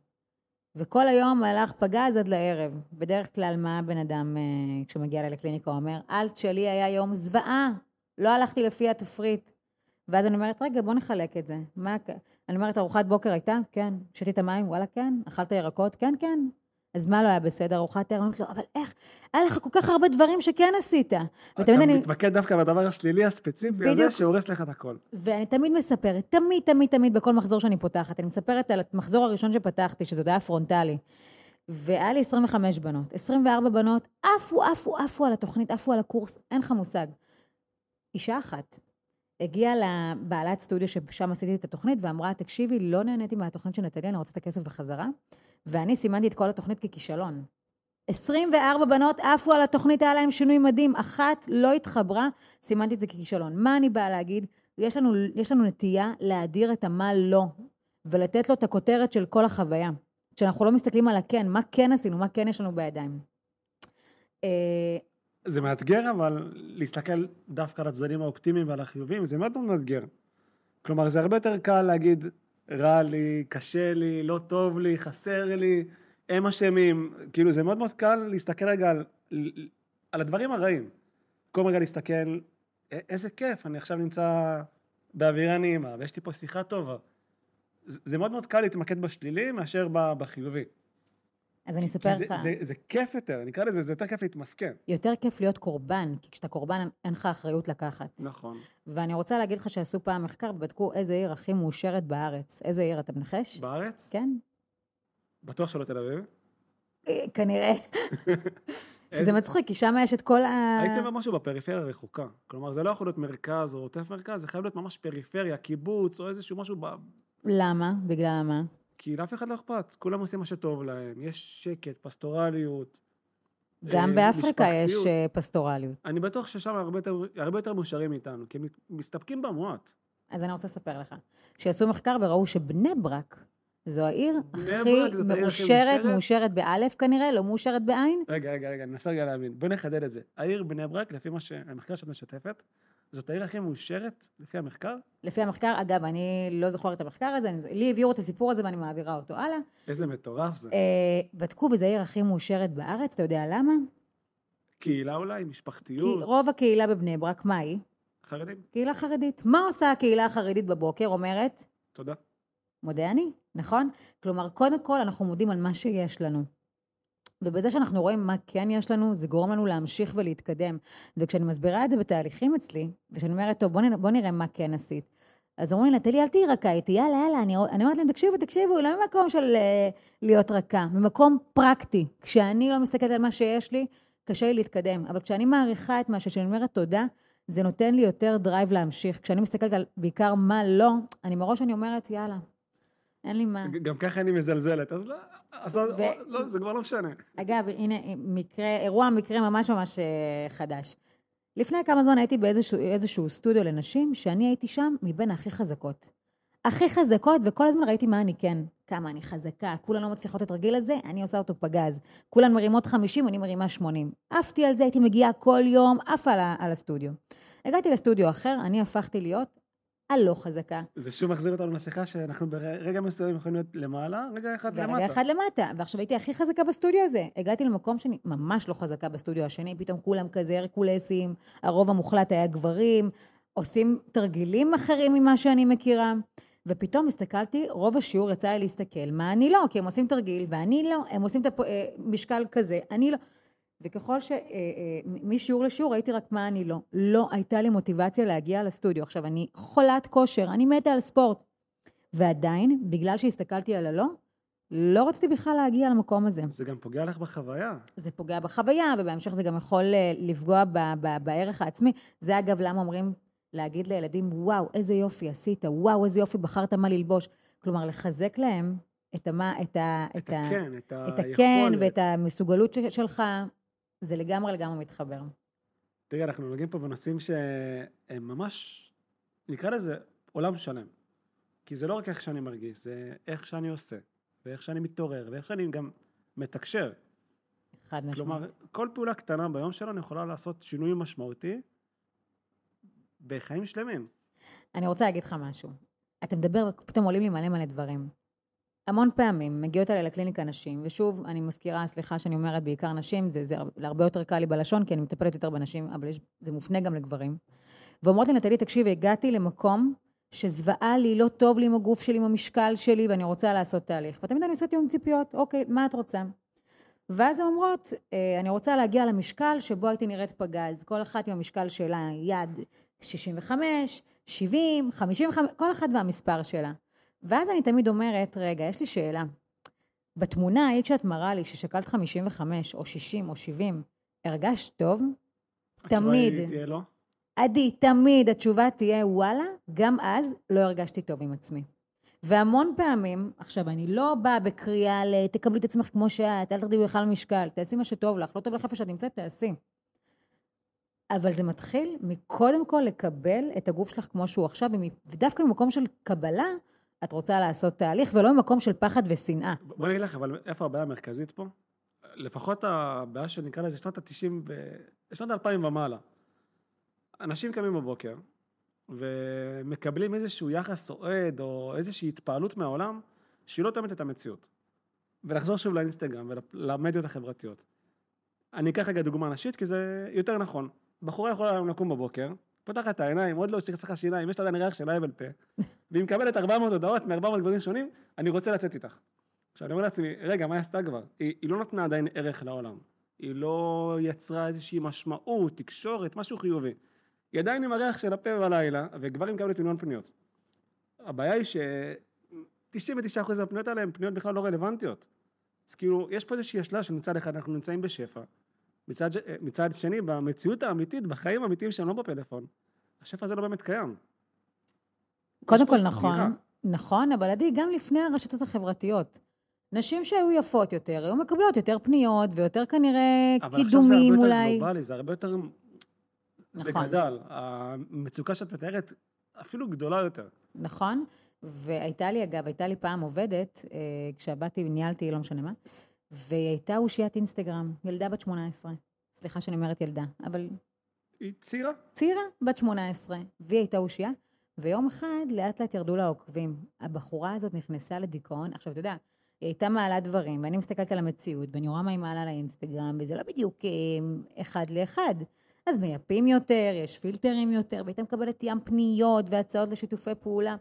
וכל היום הלך פגז עד לערב. בדרך כלל, מה הבן אדם, אה, כשהוא מגיע אליי לקליניקה, אומר? אלט שלי היה יום זוועה, לא הלכתי לפי התפריט. ואז אני אומרת, רגע, בוא נחלק את זה. מה... אני אומרת, ארוחת בוקר הייתה? כן. שתית מים? וואלה, כן. אכלת ירקות? כן, כן. אז מה לא היה בסדר? ארוחת ערב? אומרת לו, אבל איך? היה לך כל כך הרבה דברים שכן עשית. ותמיד אני... אתה מתמקד דווקא בדבר השלילי הספציפי הזה, שהורס לך את הכל. ואני תמיד מספרת, תמיד, תמיד, תמיד, בכל מחזור שאני פותחת, אני מספרת על המחזור הראשון שפתחתי, שזה עוד היה פרונטלי. והיה לי 25 בנות. 24 בנות עפו, עפו, עפו על התוכנית, עפו על הקורס, אין לך מושג. אישה אחת הגיעה לבעלת סטודיו ששם עשיתי את התוכנית ואמרה, תקשיבי, לא נהניתי מהתוכנית של נטלי, אני רוצה את הכסף בחזרה. ואני סימנתי את כל התוכנית ככישלון. 24 בנות עפו על התוכנית, היה להם שינוי מדהים, אחת לא התחברה, סימנתי את זה ככישלון. מה אני באה להגיד? יש לנו, יש לנו נטייה להדיר את המה לא, ולתת לו את הכותרת של כל החוויה. כשאנחנו לא מסתכלים על הכן, מה כן עשינו, מה כן יש לנו בידיים. זה מאתגר, אבל להסתכל דווקא על הצדדים האופטימיים ועל החיוביים, זה מאוד מאוד מאתגר. כלומר, זה הרבה יותר קל להגיד, רע לי, קשה לי, לא טוב לי, חסר לי, הם אשמים. כאילו, זה מאוד מאוד קל להסתכל רגע על, על הדברים הרעים. כל רגע להסתכל, איזה כיף, אני עכשיו נמצא באווירה נעימה, ויש לי פה שיחה טובה. זה מאוד מאוד קל להתמקד בשלילי מאשר בחיובי. אז אני אספר לך. זה, זה, זה כיף יותר, נקרא לזה, זה יותר כיף להתמסכן. יותר כיף להיות קורבן, כי כשאתה קורבן אין לך אחריות לקחת. נכון. ואני רוצה להגיד לך שעשו פעם מחקר ובדקו איזה עיר הכי מאושרת בארץ. איזה עיר, אתה מנחש? בארץ? כן. בטוח שלא תל אביב? אה, כנראה. שזה מצחיק, כי שם יש את כל ה... הייתי אומר משהו בפריפריה הרחוקה. כלומר, זה לא יכול להיות מרכז או עוטף מרכז, זה חייב להיות ממש פריפריה, קיבוץ או איזשהו משהו ב... למה? בגלל מה? כי לאף אחד לא אכפת, כולם עושים מה שטוב להם, יש שקט, פסטורליות. גם אה, באפריקה יש אה, פסטורליות. אני בטוח ששם הרבה יותר, הרבה יותר מאושרים מאיתנו, כי הם מסתפקים במועט. אז אני רוצה לספר לך, שעשו מחקר וראו שבני ברק זו העיר הכי מאושרת, מאושרת באלף כנראה, לא מאושרת בעין. רגע, רגע, רגע, אני מנסה רגע להבין. בואי נחדד את זה. העיר בני ברק, לפי מה שהמחקר שאת משתפת, זאת העיר הכי מאושרת לפי המחקר? לפי המחקר, אגב, אני לא זוכרת את המחקר הזה, אני, לי העבירו את הסיפור הזה ואני מעבירה אותו הלאה. איזה מטורף זה. אה, בדקו וזו העיר הכי מאושרת בארץ, אתה יודע למה? קהילה אולי, משפחתיות. כי רוב הקהילה בבני ברק, מה היא? חרדים. קהילה חרדית. מה עושה הקהילה החרדית בבוקר? אומרת? תודה. מודה אני, נכון? כלומר, קודם כל אנחנו מודים על מה שיש לנו. ובזה שאנחנו רואים מה כן יש לנו, זה גורם לנו להמשיך ולהתקדם. וכשאני מסבירה את זה בתהליכים אצלי, וכשאני אומרת, טוב, בוא נראה, בוא נראה מה כן עשית. אז אומרים לי, נטלי, אל תהיי רכה איתי, יאללה, יאללה. אני, אני אומרת להם, תקשיבו, תקשיבו, לא ממקום של uh, להיות רכה, ממקום פרקטי. כשאני לא מסתכלת על מה שיש לי, קשה לי להתקדם. אבל כשאני מעריכה את מה שאני אומרת תודה, זה נותן לי יותר drive להמשיך. כשאני מסתכלת על בעיקר מה לא, אני מראש אני אומרת, יאללה, אין לי מה. גם ככה אני מזלזלת, אז לא, אז ו... לא, זה כבר לא משנה. אגב, הנה, מקרה, אירוע מקרה ממש ממש אה, חדש. לפני כמה זמן הייתי באיזשהו סטודיו לנשים, שאני הייתי שם מבין הכי חזקות. הכי חזקות, וכל הזמן ראיתי מה אני כן. כמה אני חזקה, כולן לא מצליחות את הרגיל הזה, אני עושה אותו פגז. כולן מרימות 50, אני מרימה 80. עפתי על זה, הייתי מגיעה כל יום, עפה על, על הסטודיו. הגעתי לסטודיו אחר, אני הפכתי להיות הלא חזקה. זה שוב מחזיר אותנו לשיחה שאנחנו ברגע מסוים יכולים להיות למעלה, רגע אחד למטה. רגע אחד למטה. ועכשיו הייתי הכי חזקה בסטודיו הזה. הגעתי למקום שאני ממש לא חזקה בסטודיו השני, פתאום כולם כזה הרקולסים, הרוב המוחלט היה גברים, עושים תרגילים אחרים ממה שאני מכירה. ופתאום הסתכלתי, רוב השיעור יצא לי להסתכל, מה אני לא? כי הם עושים תרגיל ואני לא, הם עושים את המשקל אה, כזה, אני לא. וככל ש... משיעור לשיעור ראיתי רק מה אני לא. לא הייתה לי מוטיבציה להגיע לסטודיו. עכשיו, אני חולת כושר, אני מתה על ספורט. ועדיין, בגלל שהסתכלתי על הלא, לא רציתי בכלל להגיע למקום הזה. זה גם פוגע לך בחוויה. זה פוגע בחוויה, ובהמשך זה גם יכול אה, לפגוע ב- ב- בערך העצמי. זה אגב למה אומרים להגיד לילדים, וואו, איזה יופי עשית, וואו, איזה יופי בחרת מה ללבוש. כלומר, לחזק להם את, המה, את, ה, את, את הכן, את, את הכן ואת המסוגלות שלך, זה לגמרי לגמרי מתחבר. תראי, אנחנו נוגעים פה בנושאים שהם ממש, נקרא לזה עולם שלם. כי זה לא רק איך שאני מרגיש, זה איך שאני עושה, ואיך שאני מתעורר, ואיך שאני גם מתקשר. חד משמעית. כלומר, כל פעולה קטנה ביום שלנו יכולה לעשות שינוי משמעותי בחיים שלמים. אני רוצה להגיד לך משהו. אתה מדבר, פתאום עולים לי מלא מלא דברים. המון פעמים מגיעות אליי לקליניקה נשים, ושוב, אני מזכירה, סליחה שאני אומרת בעיקר נשים, זה, זה הרבה יותר קל לי בלשון, כי אני מטפלת יותר בנשים, אבל יש, זה מופנה גם לגברים. ואומרות לי, נטלי, תקשיבי, הגעתי למקום שזוועה לי, לא טוב לי עם הגוף שלי, עם המשקל שלי, ואני רוצה לעשות תהליך. ותמיד אני עושה תיאום ציפיות, אוקיי, מה את רוצה? ואז הן אומרות, אה, אני רוצה להגיע למשקל שבו הייתי נראית פגז. כל אחת עם המשקל שלה, יד 65, 70, 55, כל אחת והמספר שלה. ואז אני תמיד אומרת, רגע, יש לי שאלה. בתמונה ההיא כשאת מראה לי ששקלת 55 או 60 או 70, הרגשת טוב? תמיד. התשובה תהיה לא? עדי, תמיד התשובה תהיה וואלה, גם אז לא הרגשתי טוב עם עצמי. והמון פעמים, עכשיו, אני לא באה בקריאה ל... תקבלי את עצמך כמו שאת, אל תרדי בכלל משקל, תעשי מה שטוב לך, לא טוב לך איפה שאת נמצאת, תעשי. אבל זה מתחיל מקודם כל לקבל את הגוף שלך כמו שהוא עכשיו, ודווקא ממקום של קבלה, את רוצה לעשות תהליך, ולא ממקום של פחד ושנאה. בוא נגיד לך, אבל איפה הבעיה המרכזית פה? לפחות הבעיה שנקרא לזה שנות ה-90 ו... שנות ה-2000 ומעלה. אנשים קמים בבוקר ומקבלים איזשהו יחס אוהד או איזושהי התפעלות מהעולם שהיא לא תואמת את המציאות. ולחזור שוב לאינסטגרם ולמדיות החברתיות. אני אקח רגע דוגמה נשית כי זה יותר נכון. בחורה יכולה לקום בבוקר, פותחת את העיניים, עוד לא שצריכה שיניים, יש לה עדיין ריח של אייבל פה, והיא מקבלת 400 הודעות מ-400 גברים שונים, אני רוצה לצאת איתך. עכשיו אני אומר לעצמי, רגע, מה היא עשתה כבר? היא, היא לא נתנה עדיין ערך לעולם. היא לא יצרה איזושהי משמעות, תקשורת, משהו חיובי. היא עדיין עם הריח של הפה בלילה, וכבר היא מקבלת מיליון פניות. הבעיה היא ש-99% מהפניות האלה הן פניות בכלל לא רלוונטיות. אז כאילו, יש פה איזושהי אשלה שמצד אחד אנחנו נמצאים בשפע, מצד, מצד שני, במציאות האמיתית, בחיים האמיתיים שלנו, לא בפלאפון, השפע הזה לא באמת קיים. קודם כל, נכון, סגירה. נכון, אבל עדי, גם לפני הרשתות החברתיות. נשים שהיו יפות יותר, היו מקבלות יותר פניות ויותר כנראה קידומים אולי. אבל עכשיו זה הרבה יותר גלובלי, זה הרבה יותר זה נכון. גדל. המצוקה שאת מתארת אפילו גדולה יותר. נכון, והייתה לי, אגב, הייתה לי פעם עובדת, אה, כשבאתי, ניהלתי, לא משנה מה, והיא הייתה אושיית אינסטגרם, ילדה בת 18. סליחה שאני אומרת ילדה, אבל... היא צעירה. צעירה, בת 18, והיא הייתה אושייה, ויום אחד לאט לאט ירדו לה עוקבים. הבחורה הזאת נכנסה לדיכאון, עכשיו, אתה יודע, היא הייתה מעלה דברים, ואני מסתכלת על המציאות, ואני רואה מה היא מעלה לאינסטגרם, וזה לא בדיוק אה, אחד לאחד. אז מייפים יותר, יש פילטרים יותר, והייתה מקבלת ים פניות והצעות לשיתופי פעולה.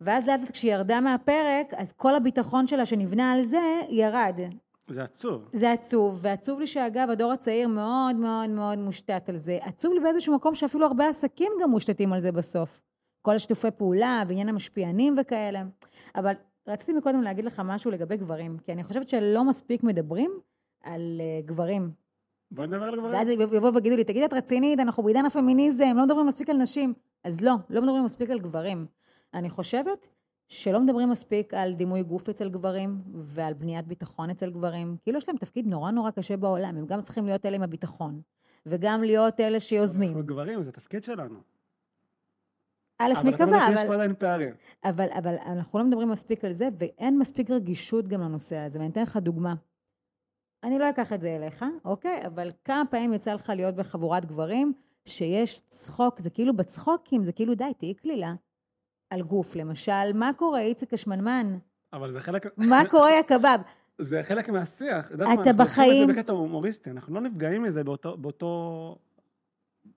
ואז לאט לאט כשהיא ירדה מהפרק, אז כל הביטחון שלה שנבנה על זה, ירד. זה עצוב. זה עצוב, ועצוב לי שאגב, הדור הצעיר מאוד מאוד מאוד מושתת על זה. עצוב לי באיזשהו מקום שאפילו הרבה עסקים גם מושתתים על זה בסוף. כל השיתופי פעולה, ועניין המשפיענים וכאלה. אבל רציתי מקודם להגיד לך משהו לגבי גברים, כי אני חושבת שלא מספיק מדברים על uh, גברים. בואי נדבר על גברים. ואז יבואו ויגידו לי, תגידי, את רצינית, אנחנו בעידן הפמיניזם, לא מדברים מספיק על נשים. אז לא, לא מדברים מספיק על גברים. אני חושבת שלא מדברים מספיק על דימוי גוף אצל גברים ועל בניית ביטחון אצל גברים. כאילו יש להם תפקיד נורא נורא קשה בעולם, הם גם צריכים להיות אלה עם הביטחון, וגם להיות אלה שיוזמים. אנחנו גברים, זה תפקיד שלנו. א', מקווה, אבל... אבל יש פה עדיין פערים. אבל, אבל אנחנו לא מדברים מספיק על זה, ואין מספיק רגישות גם לנושא הזה. ואני אתן לך דוגמה. אני לא אקח את זה אליך, אוקיי? אבל כמה פעמים יצא לך להיות בחבורת גברים שיש צחוק, זה כאילו בצחוקים, זה כאילו די, תהיי קלילה. על גוף, למשל, מה קורה, איציק השמנמן? אבל זה חלק... מה קורה, יא קבב? זה חלק מהשיח. אתה בחיים... אנחנו עושים את זה בקטע הומוריסטי, אנחנו לא נפגעים מזה באותו, באותו,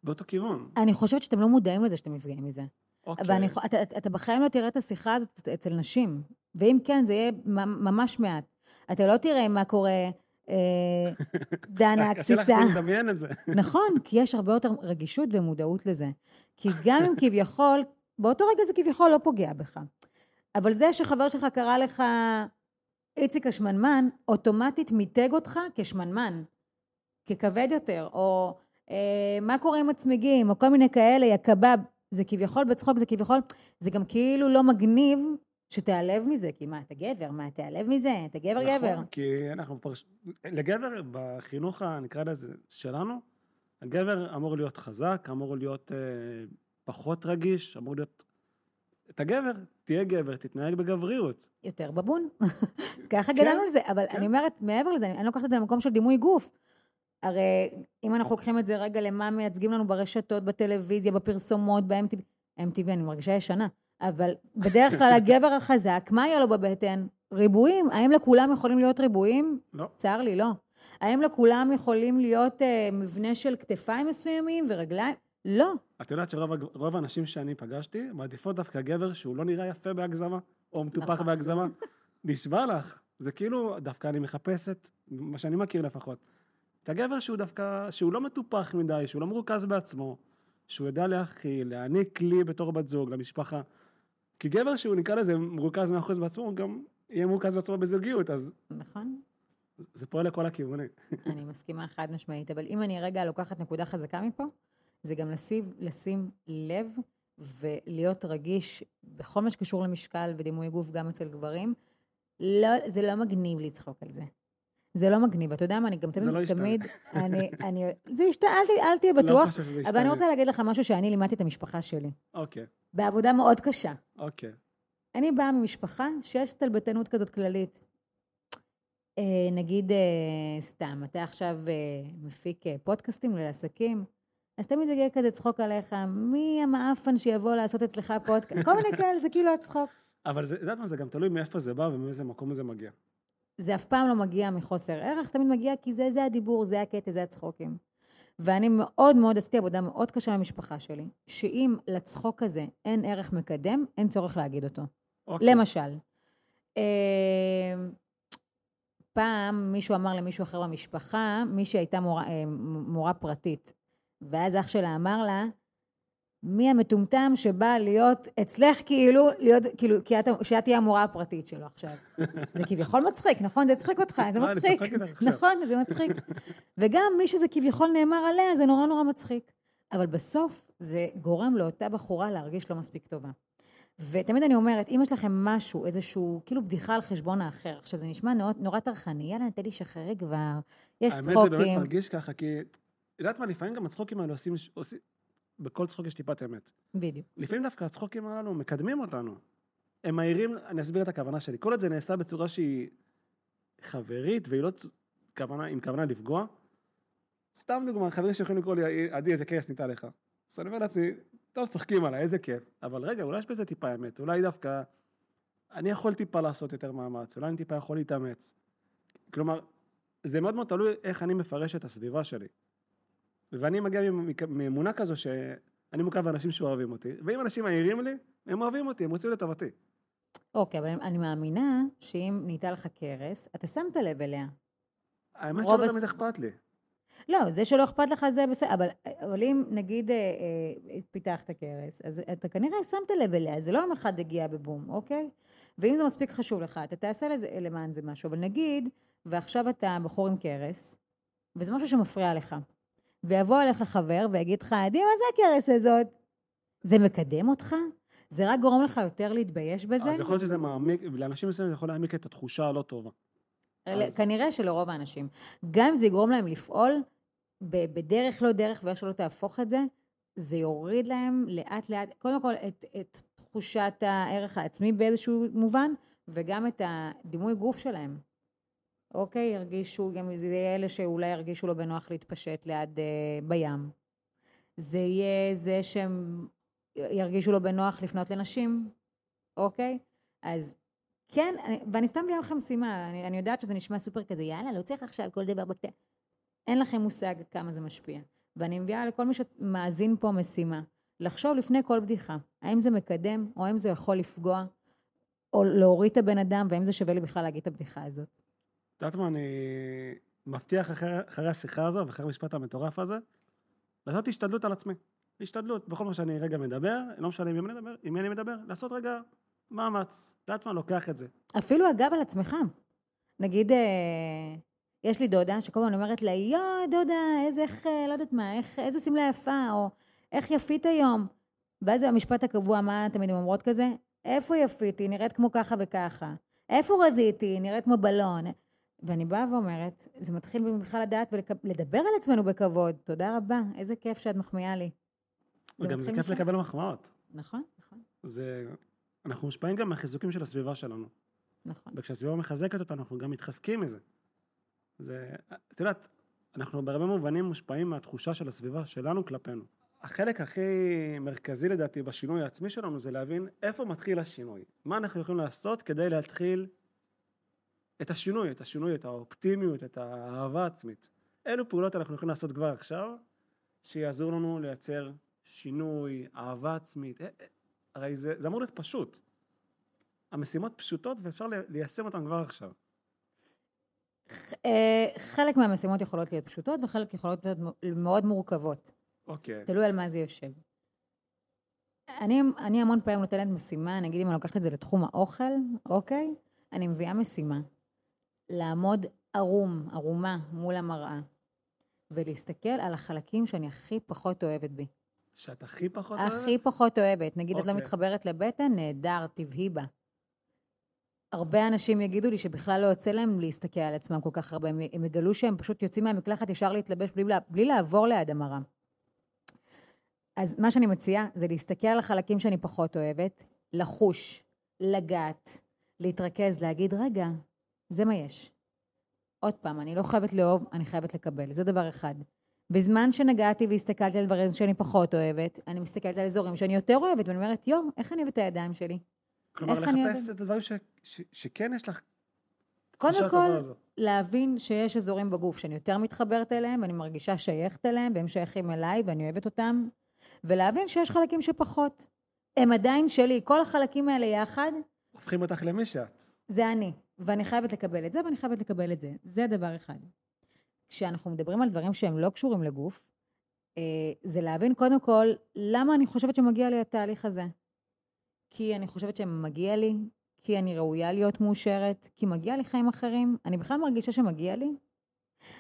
באותו כיוון. אני חושבת שאתם לא מודעים לזה שאתם נפגעים מזה. אוקיי. ואני, אתה, אתה בחיים לא תראה את השיחה הזאת אצל נשים. ואם כן, זה יהיה ממש מעט. אתה לא תראה מה קורה דנה הקציצה. קשה לך לדמיין את זה. נכון, כי יש הרבה יותר רגישות ומודעות לזה. כי גם אם כביכול, באותו רגע זה כביכול לא פוגע בך. אבל זה שחבר שלך קרא לך איציק השמנמן, אוטומטית מיתג אותך כשמנמן, ככבד יותר, או אה, מה קורה עם הצמיגים, או כל מיני כאלה, יא קבב. זה כביכול בצחוק, זה כביכול, זה גם כאילו לא מגניב שתיעלב מזה, כי מה, אתה גבר? מה, תיעלב מזה? אתה גבר נכון, גבר. כי אנחנו פרש... לגבר, בחינוך, נקרא לזה, שלנו, הגבר אמור להיות חזק, אמור להיות אה, פחות רגיש, אמור להיות... אתה גבר, תהיה גבר, תתנהג בגבריות. יותר בבון. ככה גדלנו על זה, אבל כן. אני אומרת, מעבר לזה, אני לוקחת את זה למקום של דימוי גוף. הרי אם אנחנו לוקחים את זה רגע למה מייצגים לנו ברשתות, בטלוויזיה, בפרסומות, ב-MTV, MTV אני מרגישה ישנה, אבל בדרך כלל הגבר החזק, מה היה לו בבטן? ריבועים. האם לכולם יכולים להיות ריבועים? לא. צר לי, לא. האם לכולם יכולים להיות אה, מבנה של כתפיים מסוימים ורגליים? לא. את יודעת שרוב האנשים שאני פגשתי, מעדיפות דווקא גבר שהוא לא נראה יפה בהגזמה, או מטופח נכון. בהגזמה. נשבע לך. זה כאילו, דווקא אני מחפשת, מה שאני מכיר לפחות, את הגבר שהוא דווקא, שהוא לא מטופח מדי, שהוא לא מרוכז בעצמו, שהוא יודע להכיל, להעניק לי בתור בת זוג, למשפחה. כי גבר שהוא נקרא לזה מרוכז מאה אחוז בעצמו, הוא גם יהיה מרוכז בעצמו בזוגיות, אז נכון? זה פועל לכל הכיוונים. אני מסכימה חד משמעית, אבל אם אני רגע לוקחת נקודה חזקה מפה, זה גם לשים, לשים לב ולהיות רגיש בכל מה שקשור למשקל ודימוי גוף גם אצל גברים. לא, זה לא מגניב לצחוק על זה. זה לא מגניב. אתה יודע מה, אני גם זה תמיד, לא. תמיד, אני, אני, זה ישתנה, אל, תהיה לא בטוח, שזה אבל. אני רוצה להגיד לך משהו שאני לימדתי את המשפחה שלי, אוקיי, בעבודה מאוד קשה. אוקיי. אני באה ממשפחה שיש סטלבטנות כזאת כללית. אה, נגיד, אה, סתם, אתה עכשיו אה, מפיק פודקאסטים לעסקים, אז תמיד יגיע כזה צחוק עליך, מי המאפן שיבוא לעשות אצלך פודקאסט? כל מיני כאלה, זה כאילו הצחוק. אבל זה, יודעת מה, זה גם תלוי מאיפה זה בא ומאיזה מקום זה מגיע. זה אף פעם לא מגיע מחוסר ערך, זה תמיד מגיע כי זה, זה הדיבור, זה הקטע, זה הצחוקים. ואני מאוד מאוד עשיתי עבודה מאוד קשה במשפחה שלי, שאם לצחוק הזה אין ערך מקדם, אין צורך להגיד אותו. אוקיי. למשל, אה, פעם מישהו אמר למישהו אחר במשפחה, מי שהייתה מורה, אה, מורה פרטית, ואז אח שלה אמר לה, מי המטומטם שבא להיות אצלך כאילו, להיות, כאילו, כי את, שאת תהיה המורה הפרטית שלו עכשיו. זה כביכול מצחיק, נכון? זה הצחיק אותך, זה מצחיק. נכון, זה מצחיק. וגם מי שזה כביכול נאמר עליה, זה נורא נורא מצחיק. אבל בסוף זה גורם לאותה בחורה להרגיש לא מספיק טובה. ותמיד אני אומרת, אם יש לכם משהו, איזשהו, כאילו בדיחה על חשבון האחר, עכשיו זה נשמע נורא, נורא טרחני, יאללה, תן לי שחררי כבר, יש האמת זה באמת צחוקים. מרגיש ככה, כי... יודעת מה, לפעמים גם הצחוקים האלה עושים... עושים... בכל צחוק יש טיפת אמת. בדיוק. לפעמים דווקא הצחוקים הללו מקדמים אותנו. הם מהירים, אני אסביר את הכוונה שלי. כל עוד זה נעשה בצורה שהיא חברית, והיא לא צ- כוונה, עם כוונה לפגוע. סתם דוגמה, חברים שיכולים לקרוא לי, עדי, איזה כיף ניתה לך. אז אני אומר לעצמי, טוב, צוחקים עליי, איזה כיף. אבל רגע, אולי יש בזה טיפה אמת. אולי דווקא אני יכול טיפה לעשות יותר מאמץ, אולי אני טיפה יכול להתאמץ. כלומר, זה מאוד מאוד תלוי איך אני מפרש את הסביבה שלי. ואני מגיע מאמונה כזו שאני מוקף באנשים שאוהבים אותי, ואם אנשים מעירים לי, הם אוהבים אותי, הם רוצים לטובתי. אוקיי, אבל אני מאמינה שאם נהייתה לך קרס, אתה שמת לב אליה. האמת שלא תמיד אכפת לי. לא, זה שלא אכפת לך זה בסדר, אבל, אבל אם נגיד אה, אה, פיתחת קרס, אז אתה כנראה שמת לב אליה, זה לא יום אחד הגיע בבום, אוקיי? ואם זה מספיק חשוב לך, אתה תעשה לזה, למען זה משהו. אבל נגיד, ועכשיו אתה בחור עם קרס, וזה משהו שמפריע לך, ויבוא אליך חבר ויגיד לך, עדי, מה זה הקרס הזאת? זה מקדם אותך? זה רק גורם לך יותר להתבייש בזה? אז יכול להיות שזה מעמיק, לאנשים מסוימים זה יכול להעמיק את התחושה הלא טובה. אז- כנראה שלרוב האנשים. גם אם זה יגרום להם לפעול בדרך לא דרך ואיך שלא תהפוך את זה, זה יוריד להם לאט לאט, קודם כל את, את תחושת הערך העצמי באיזשהו מובן, וגם את הדימוי גוף שלהם. אוקיי? ירגישו, גם זה יהיה אלה שאולי ירגישו לא בנוח להתפשט ליד אה, בים. זה יהיה זה שהם ירגישו לא בנוח לפנות לנשים, אוקיי? אז כן, אני, ואני סתם מביאה לכם משימה, אני, אני יודעת שזה נשמע סופר כזה, יאללה, לא צריך עכשיו כל דבר בקטע. אין לכם מושג כמה זה משפיע. ואני מביאה לכל מי שמאזין פה משימה, לחשוב לפני כל בדיחה, האם זה מקדם, או האם זה יכול לפגוע, או להוריד את הבן אדם, והאם זה שווה לי בכלל להגיד את הבדיחה הזאת. את יודעת מה, אני... מבטיח אחרי, אחרי השיחה הזו ואחרי המשפט המטורף הזה, לעשות השתדלות על עצמי. השתדלות, בכל מה שאני רגע מדבר, לא משנה עם מי אני מדבר, עם מי אני מדבר, לעשות רגע מאמץ. יודעת מה, לוקח את זה. אפילו אגב על עצמך. נגיד, אה, יש לי דודה שכל הזמן אומרת לה, יואו, דודה, איזה, איך, אה, לא יודעת מה, איך, איזה שמלה יפה, או איך יפית היום. ואז המשפט הקבוע, מה תמיד הן אומרות כזה? איפה יפית? היא נראית כמו ככה וככה. איפה רזיתי? נראית כמו בלון. ואני באה ואומרת, זה מתחיל בכלל לדעת ולדבר על עצמנו בכבוד. תודה רבה, איזה כיף שאת מחמיאה לי. וגם זה כיף לקבל מחמאות. נכון, נכון. זה... אנחנו מושפעים גם מהחיזוקים של הסביבה שלנו. נכון. וכשהסביבה מחזקת אותנו, אנחנו גם מתחזקים מזה. זה... את יודעת, אנחנו בהרבה מובנים מושפעים מהתחושה של הסביבה שלנו כלפינו. החלק הכי מרכזי לדעתי בשינוי העצמי שלנו זה להבין איפה מתחיל השינוי. מה אנחנו יכולים לעשות כדי להתחיל את השינוי, את השינוי, את האופטימיות, את האהבה העצמית. אילו פעולות אנחנו יכולים לעשות כבר עכשיו, שיעזור לנו לייצר שינוי, אהבה עצמית. אה, אה, הרי זה, זה אמור להיות פשוט. המשימות פשוטות ואפשר ליישם אותן כבר עכשיו. אה, חלק מהמשימות יכולות להיות פשוטות וחלק יכולות להיות מאוד מורכבות. אוקיי. תלוי על מה זה יושב. אני, אני המון פעמים נותנת משימה, נגיד אם אני לוקחת את זה לתחום האוכל, אוקיי? אני מביאה משימה. לעמוד ערום, ערומה, מול המראה, ולהסתכל על החלקים שאני הכי פחות אוהבת בי. שאת הכי פחות אוהבת? הכי פחות אוהבת. נגיד, אוקיי. את לא אוקיי. מתחברת לבטן, נהדר, תבהי בה. הרבה אנשים יגידו לי שבכלל לא יוצא להם להסתכל על עצמם כל כך הרבה. הם יגלו שהם פשוט יוצאים מהמקלחת ישר להתלבש בלי, בלי לעבור ליד המראה. אז מה שאני מציעה זה להסתכל על החלקים שאני פחות אוהבת, לחוש, לגעת, להתרכז, להגיד, רגע, זה מה יש. עוד פעם, אני לא חייבת לאהוב, אני חייבת לקבל. זה דבר אחד. בזמן שנגעתי והסתכלתי על דברים שאני פחות אוהבת, אני מסתכלת על אזורים שאני יותר אוהבת, ואני אומרת, יואו, איך אני אוהבת את הידיים שלי? כלומר, לחפש את הדברים ש, ש, שכן יש לך... קודם כל, להבין שיש אזורים בגוף שאני יותר מתחברת אליהם, ואני מרגישה שייכת אליהם, והם שייכים אליי, ואני אוהבת אותם, ולהבין שיש חלקים שפחות. הם עדיין שלי, כל החלקים האלה יחד. הופכים אותך למי שאת. זה אני, ואני חייבת לקבל את זה, ואני חייבת לקבל את זה. זה דבר אחד. כשאנחנו מדברים על דברים שהם לא קשורים לגוף, אה, זה להבין קודם כל למה אני חושבת שמגיע לי התהליך הזה. כי אני חושבת שמגיע לי, כי אני ראויה להיות מאושרת, כי מגיע לי חיים אחרים. אני בכלל מרגישה שמגיע לי.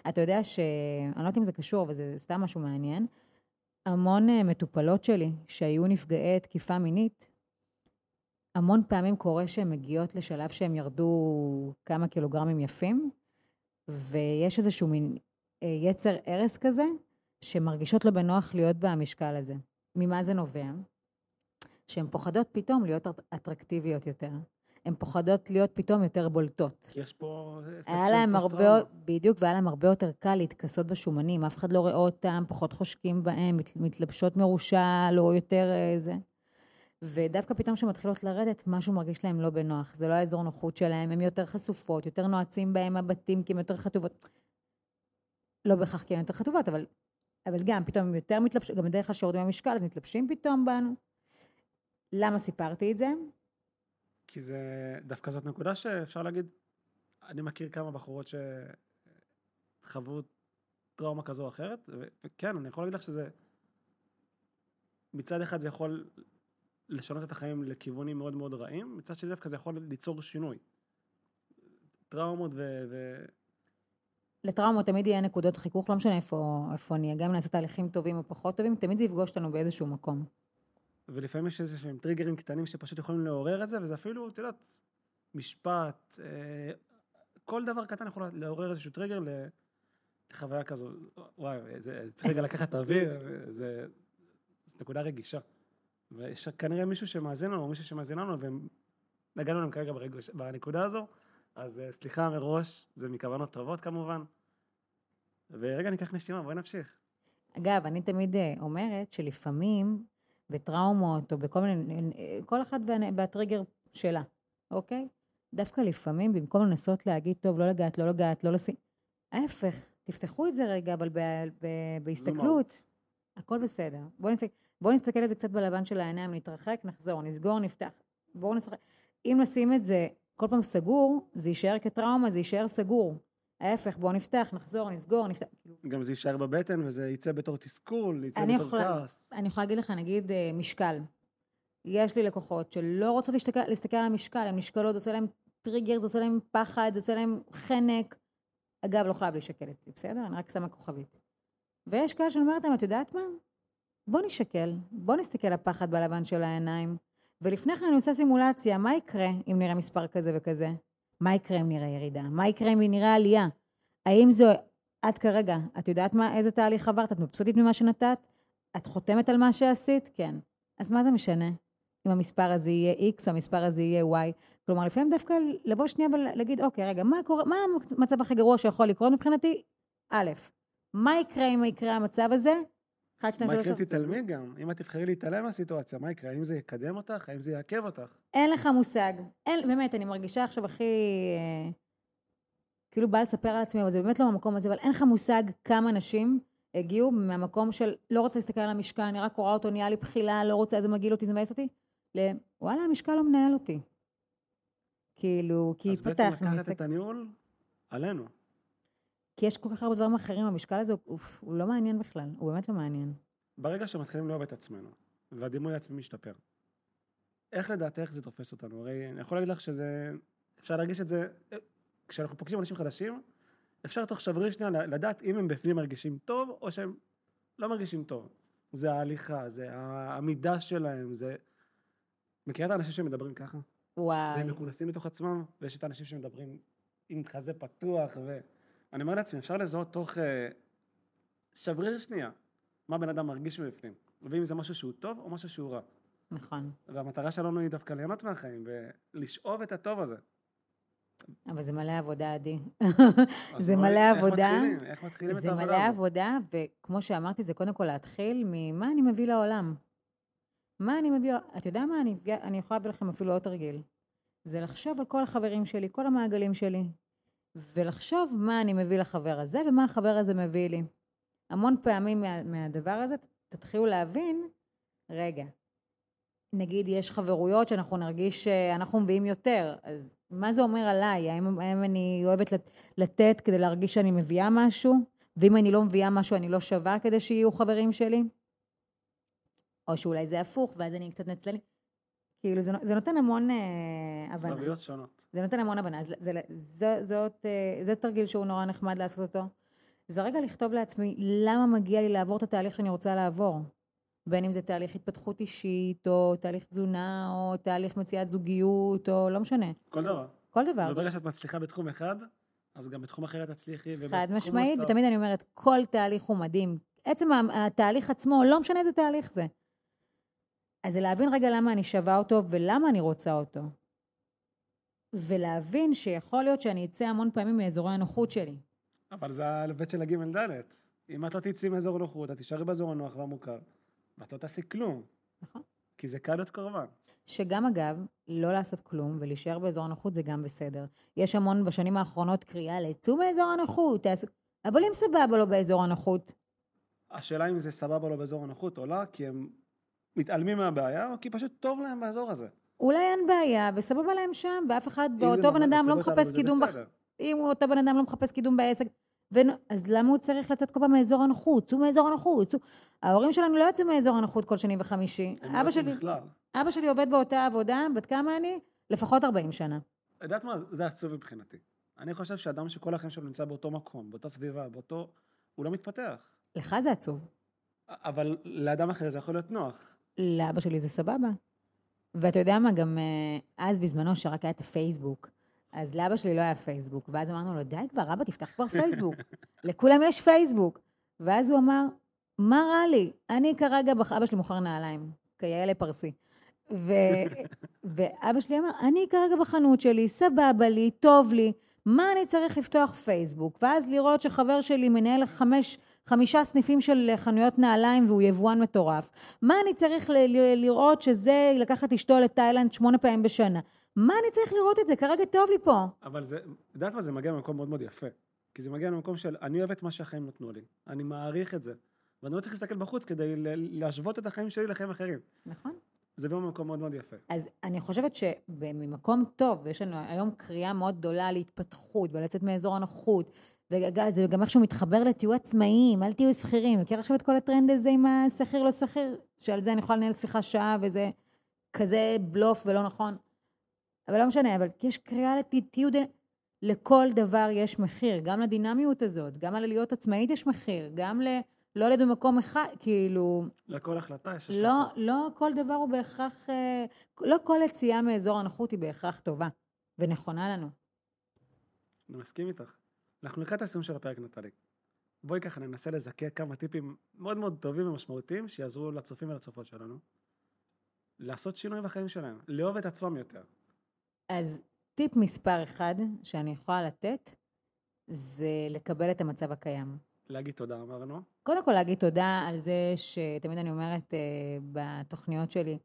אתה יודע ש... אני לא יודעת אם זה קשור, אבל זה סתם משהו מעניין. המון אה, מטופלות שלי שהיו נפגעי תקיפה מינית, המון פעמים קורה שהן מגיעות לשלב שהן ירדו כמה קילוגרמים יפים, ויש איזשהו מין אה, יצר הרס כזה, שמרגישות לא בנוח להיות במשקל הזה. ממה זה נובע? שהן פוחדות פתאום להיות אטרקטיביות יותר. הן פוחדות להיות פתאום יותר בולטות. יש פה היה להם הרבה, בדיוק, והיה להם הרבה יותר קל להתכסות בשומנים. אף אחד לא רואה אותם, פחות חושקים בהם, מתלבשות מרושע, לא יותר איזה. ודווקא פתאום כשמתחילות לרדת, משהו מרגיש להם לא בנוח. זה לא האזור נוחות שלהם, הן יותר חשופות, יותר נועצים בהם הבתים, כי הן יותר חטובות. לא בהכרח כי הן יותר חטובות, אבל, אבל גם, פתאום הם יותר מתלבשים, גם בדרך כלל שיורדים במשקל, אז מתלבשים פתאום בנו. למה סיפרתי את זה? כי זה, דווקא זאת נקודה שאפשר להגיד, אני מכיר כמה בחורות שחוו טראומה כזו או אחרת, וכן, אני יכול להגיד לך שזה, מצד אחד זה יכול לשנות את החיים לכיוונים מאוד מאוד רעים, מצד שני דווקא זה יכול ליצור שינוי. טראומות ו... ו... לטראומות תמיד יהיה נקודות חיכוך, לא משנה איפה, איפה נהיה, גם אם נעשה תהליכים טובים או פחות טובים, תמיד זה יפגוש אותנו באיזשהו מקום. ולפעמים יש איזה שהם טריגרים קטנים שפשוט יכולים לעורר את זה, וזה אפילו, את יודעת, משפט, אה, כל דבר קטן יכול לעורר איזשהו טריגר לחוויה כזו. וואי, זה, צריך רגע לקחת אוויר, זה, זה נקודה רגישה. ויש כנראה מישהו שמאזין לנו, או מישהו שמאזין לנו, ונגענו להם כרגע ברגש, בנקודה הזו, אז אה, סליחה מראש, זה מכוונות טובות כמובן. ורגע ניקח נשימה, בואי נמשיך. אגב, אני תמיד אה, אומרת שלפעמים בטראומות, או בכל מיני, כל אחת והטריגר שלה, אוקיי? דווקא לפעמים, במקום לנסות להגיד, טוב, לא לגעת, לא לגעת, לא לשים, ההפך, תפתחו את זה רגע, אבל ב, ב, בהסתכלות, הכל בסדר. בואו נסתכל, בוא נסתכל על זה קצת בלבן של העיניים, נתרחק, נחזור, נסגור, נפתח. בואו נשחק. אם נשים את זה כל פעם סגור, זה יישאר כטראומה, זה יישאר סגור. ההפך, בואו נפתח, נחזור, נסגור, נפתח. גם זה יישאר בבטן וזה יצא בתור תסכול, יצא בתור יכולה- כעס. אני יכולה להגיד לך, נגיד, אה, משקל. יש לי לקוחות שלא רוצות להסתכל, להסתכל על המשקל, הן נשקלות, זה עושה להם טריגר, זה עושה להם פחד, זה עושה להם חנק. אגב, לא חייב להישקל אצלי, בסדר? אני רק שמה כוכבית. ויש כאלה שאני אומרת להם, את יודעת מה? בוא נשקל, בוא נסתכל לפחד בלבן של העיניים. ולפני כן אני עושה סימולציה, מה יקרה אם נראה מספר כזה וכזה? מה יקרה אם נראה ירידה? מה יקרה אם נראה עלייה? האם זה, את כרגע, את יודעת מה, איזה תהליך עברת? את מבסוטית ממה שנתת? את חותמת על מה שעשית? כן. אז מה זה משנה? אם המספר הזה יהיה X או המספר הזה יהיה Y. כלומר, לפעמים דווקא לבוא שנייה ולהגיד, אוקיי, רגע, מה, קורה, מה המצב הכי גרוע שיכול לקרות מבחינתי? א', מה יקרה אם יקרה המצב הזה? אחד, שתיים, מה שלוש, יקרה אם. תתעלמי גם? אם את תבחרי להתעלם מהסיטואציה, מה יקרה? האם זה יקדם אותך? האם זה יעכב אותך? אין לך מושג. אין, באמת, אני מרגישה עכשיו הכי... אה, כאילו באה לספר על עצמי, אבל זה באמת לא מהמקום הזה, אבל אין לך מושג כמה נשים הגיעו מהמקום של לא רוצה להסתכל על המשקל, אני רק רואה אותו, נהיה לי בחילה, לא רוצה, זה מגעיל אותי, זה מבאס אותי, לוואלה, המשקל לא מנהל אותי. כאילו, כי אז בעצם התפתחנו, לקחת. את הניהול עלינו. כי יש כל כך הרבה דברים אחרים, המשקל הזה, הוא, הוא לא מעניין בכלל, הוא באמת לא מעניין. ברגע שמתחילים לאהוב את עצמנו, והדימוי העצמי משתפר, איך לדעתך זה תופס אותנו? הרי אני יכול להגיד לך שזה, אפשר להרגיש את זה, כשאנחנו פוגשים אנשים חדשים, אפשר תוך שבריר שנייה לדעת אם הם בפנים מרגישים טוב, או שהם לא מרגישים טוב. זה ההליכה, זה העמידה שלהם, זה... מכירה את האנשים שמדברים ככה? וואי. והם מכונסים בתוך עצמם, ויש את האנשים שמדברים עם חזה פתוח, ואני אומר לעצמי, אפשר לזהות תוך אה, שבריר שנייה, מה בן אדם מרגיש מבפנים, ואם זה משהו שהוא טוב או משהו שהוא רע. נכון. והמטרה שלנו היא דווקא ליהנות מהחיים, ולשאוב את הטוב הזה. אבל זה מלא עבודה, עדי. זה מלא איך עבודה. מתחילים? איך מתחילים את זה העבודה מלא הזאת? עבודה, וכמו שאמרתי, זה קודם כל להתחיל ממה אני מביא לעולם. מה אני מביא, אתה יודע מה, אני, אני יכולה להביא לכם אפילו עוד תרגיל. זה לחשוב על כל החברים שלי, כל המעגלים שלי, ולחשוב מה אני מביא לחבר הזה ומה החבר הזה מביא לי. המון פעמים מה, מהדבר הזה תתחילו להבין, רגע, נגיד יש חברויות שאנחנו נרגיש שאנחנו מביאים יותר, אז מה זה אומר עליי? האם, האם אני אוהבת לת, לתת כדי להרגיש שאני מביאה משהו? ואם אני לא מביאה משהו, אני לא שווה כדי שיהיו חברים שלי? או שאולי זה הפוך, ואז אני קצת נצלני. כאילו, זה, זה נותן המון אה, הבנה. זוויות שונות. זה נותן המון הבנה. אז זה, זה, זאת, אה, זה תרגיל שהוא נורא נחמד לעשות אותו. זה רגע לכתוב לעצמי למה מגיע לי לעבור את התהליך שאני רוצה לעבור. בין אם זה תהליך התפתחות אישית, או תהליך תזונה, או תהליך מציאת זוגיות, או לא משנה. כל דבר. כל דבר. וברגע שאת מצליחה בתחום אחד, אז גם בתחום אחר תצליחי. חד משמעית, ותמיד אני אומרת, כל תהליך הוא מדהים. עצם התהליך עצמו, לא משנה איזה תהליך זה. אז זה להבין רגע למה אני שווה אותו ולמה אני רוצה אותו. ולהבין שיכול להיות שאני אצא המון פעמים מאזורי הנוחות שלי. אבל זה האלף-בית של הגימל ד'. אם את לא תצאי מאזור הנוחות, את תישארי באזור הנוח והמוכר, ואת לא תעשי כלום. נכון. כי זה קל להיות קורבן. שגם אגב, לא לעשות כלום ולהישאר באזור הנוחות זה גם בסדר. יש המון בשנים האחרונות קריאה לצאו מאזור הנוחות, תעשו... אבל אם סבבה לו באזור הנוחות. השאלה אם זה סבבה לו באזור הנוחות או לא, כי הם מתעלמים מהבעיה, או כי פשוט טוב להם באזור הזה. אולי אין בעיה, וסבבה להם שם, ואף אחד, ואותו בן אדם לא מחפש קידום, בח... אם אותו בן אדם לא מחפש קידום בעסק, ו... אז למה הוא צריך לצאת כל פעם מאזור הנוחות? צאו מאזור הנוחות, צאו... ההורים שלנו לא יוצאים מאזור הנוחות כל שני וחמישי. הם לא אבא שלי, בכלל. אבא שלי עובד באותה עבודה, בת כמה אני? לפחות 40 שנה. את יודעת מה? זה עצוב מבחינתי. אני חושב שאדם שכל החיים שלו נמצא באותו מקום, באותה סביבה, באותו... הוא לא מתפתח. לך זה עצוב. אבל לאדם אחר זה יכול להיות נוח. לאבא שלי זה סבבה. ואתה יודע מה, גם אה, אז בזמנו, שרק היה את הפייסבוק, אז לאבא שלי לא היה פייסבוק, ואז אמרנו לו, די כבר, אבא, תפתח כבר פייסבוק. לכולם יש פייסבוק. ואז הוא אמר, מה רע לי? אני כרגע, בח... אבא שלי מוכר נעליים, כיאה לפרסי. ו... ואבא שלי אמר, אני כרגע בחנות שלי, סבבה לי, טוב לי, מה אני צריך לפתוח פייסבוק? ואז לראות שחבר שלי מנהל חמש, חמישה סניפים של חנויות נעליים והוא יבואן מטורף. מה אני צריך ל- ל- לראות שזה לקחת אשתו לתאילנד שמונה פעמים בשנה? מה אני צריך לראות את זה? כרגע טוב לי פה. אבל זה, יודעת מה? זה מגיע ממקום מאוד מאוד יפה. כי זה מגיע ממקום של, אני אוהב את מה שהחיים נתנו לי. אני מעריך את זה. ואני לא צריך להסתכל בחוץ כדי להשוות את החיים שלי לחיים אחרים. נכון. זה בא ממקום מאוד מאוד יפה. אז אני חושבת שממקום טוב, ויש לנו היום קריאה מאוד גדולה להתפתחות ולצאת מאזור הנוחות, וזה גם איכשהו מתחבר לתהיו עצמאיים, אל תהיו שכירים. מכיר עכשיו את כל הטרנד הזה עם השכיר לא שכיר? שעל זה אני יכולה לנהל שיחה שעה וזה כזה בלוף ולא נכון. אבל לא משנה, אבל יש קריאה לתהיו... לכל דבר יש מחיר, גם לדינמיות הזאת, גם על להיות עצמאית יש מחיר, גם ל... לא להיות במקום אחד, כאילו... לכל החלטה יש. לא, לא כל דבר הוא בהכרח... אה, לא כל יציאה מאזור הנוחות היא בהכרח טובה ונכונה לנו. אני מסכים איתך. אנחנו לקראת הסיום של הפרק, נטלי. בואי ככה ננסה לזקק כמה טיפים מאוד מאוד טובים ומשמעותיים שיעזרו לצופים ולצופות שלנו. לעשות שינוי בחיים שלהם, לאהוב את עצמם יותר. אז טיפ מספר אחד שאני יכולה לתת, זה לקבל את המצב הקיים. להגיד תודה, אמרנו. קודם כל להגיד תודה על זה שתמיד אני אומרת uh, בתוכניות שלי,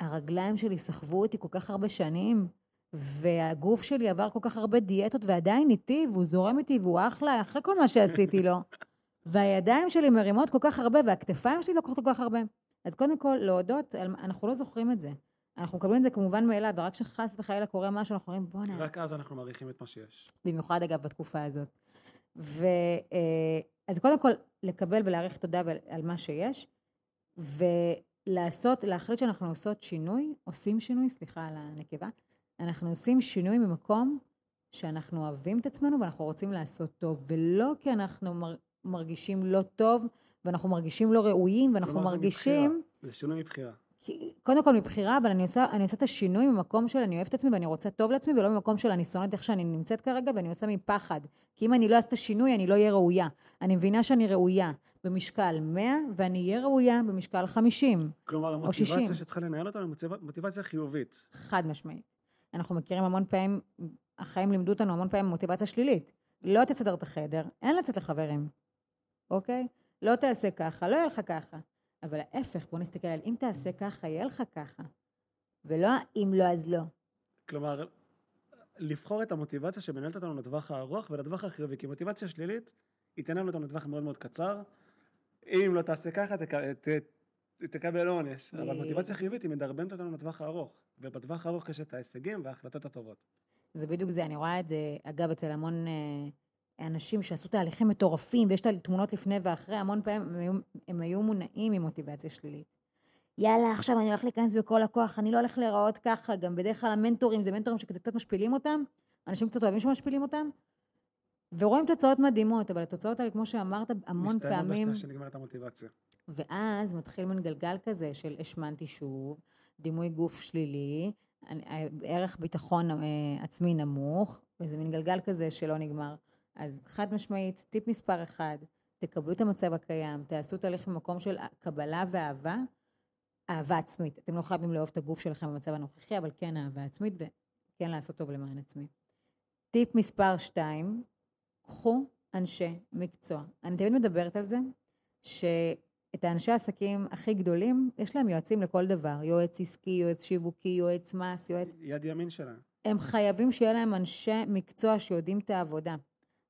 הרגליים שלי סחבו אותי כל כך הרבה שנים, והגוף שלי עבר כל כך הרבה דיאטות ועדיין איתי, והוא זורם איתי והוא אחלה, אחרי כל מה שעשיתי לו. והידיים שלי מרימות כל כך הרבה, והכתפיים שלי לוקחות כל כך הרבה. אז קודם כל, להודות, אנחנו לא זוכרים את זה. אנחנו מקבלים את זה כמובן מאליו, ורק כשחס וחלילה קורה משהו, אנחנו אומרים, בוא'נה. רק אז אנחנו מעריכים את מה שיש. במיוחד, אגב, בתקופה הזאת. ו... אה, אז קודם כל, לקבל ולהעריך תודה על מה שיש, ולעשות, להחליט שאנחנו עושות שינוי, עושים שינוי, סליחה על הנקבה, אנחנו עושים שינוי ממקום שאנחנו אוהבים את עצמנו ואנחנו רוצים לעשות טוב, ולא כי אנחנו מר, מרגישים לא טוב, ואנחנו מרגישים לא ראויים, ואנחנו מרגישים... זה מבחירה, זה שינוי מבחירה. קודם כל מבחירה, אבל אני עושה, אני עושה את השינוי ממקום של אני אוהבת את עצמי ואני רוצה טוב לעצמי, ולא ממקום של אני שונאת איך שאני נמצאת כרגע, ואני עושה מפחד. כי אם אני לא אעשה את השינוי, אני לא אהיה ראויה. אני מבינה שאני ראויה במשקל 100, ואני אהיה ראויה במשקל 50. כלומר, המוטיבציה שצריכה לנהל אותנו היא מוטיבציה חיובית. חד משמעית. אנחנו מכירים המון פעמים, החיים לימדו אותנו המון פעמים מוטיבציה שלילית. לא תסדר את החדר, אין לצאת לחברים, אוקיי? לא תעשה ככה, לא יהיה לך ככה. אבל ההפך, בוא נסתכל על אם תעשה ככה, יהיה לך ככה. ולא אם לא, אז לא. כלומר, לבחור את המוטיבציה שמנהלת אותנו לטווח הארוך ולטווח החיובי, כי מוטיבציה שלילית, היא תנהל אותנו לטווח מאוד מאוד קצר. אם לא תעשה ככה, תק... ת... תקבל עונש. אבל מוטיבציה חיובית היא מדרבנת אותנו לטווח הארוך. ובטווח הארוך יש את ההישגים וההחלטות הטובות. זה בדיוק זה, אני רואה את זה, אגב, אצל המון אה, אנשים שעשו תהליכים מטורפים, ויש תמונות לפני ואחרי, המון פעמים הם היו, הם היו מונעים ממוטיבציה שלילית. יאללה, עכשיו אני הולך להיכנס בכל הכוח, אני לא הולך להיראות ככה, גם בדרך כלל המנטורים זה מנטורים שכזה קצת משפילים אותם, אנשים קצת אוהבים שמשפילים אותם, ורואים תוצאות מדהימות, אבל התוצאות האלה, כמו שאמרת, המון פעמים... מסתיים בשנייה שנגמרת המוטיבציה. ואז מתחיל מין גלגל כזה של השמנתי שוב, דימוי גוף שלילי, ערך ביטחון אה, עצמי נמוך, וזה מין גלגל כזה שלא נגמר. אז חד משמעית, טיפ מספר אחד, תקבלו את המצב הקיים, תעשו תהליך במקום של קבלה ואהבה, אהבה עצמית. אתם לא חייבים לאהוב את הגוף שלכם במצב הנוכחי, אבל כן אהבה עצמית וכן לעשות טוב למען עצמי. טיפ מספר שתיים, קחו אנשי מקצוע. אני תמיד מדברת על זה, שאת האנשי העסקים הכי גדולים, יש להם יועצים לכל דבר. יועץ עסקי, יועץ שיווקי, יועץ מס, יועץ... יד ימין שלהם. הם חייבים שיהיה להם אנשי מקצוע שיודעים את העבודה.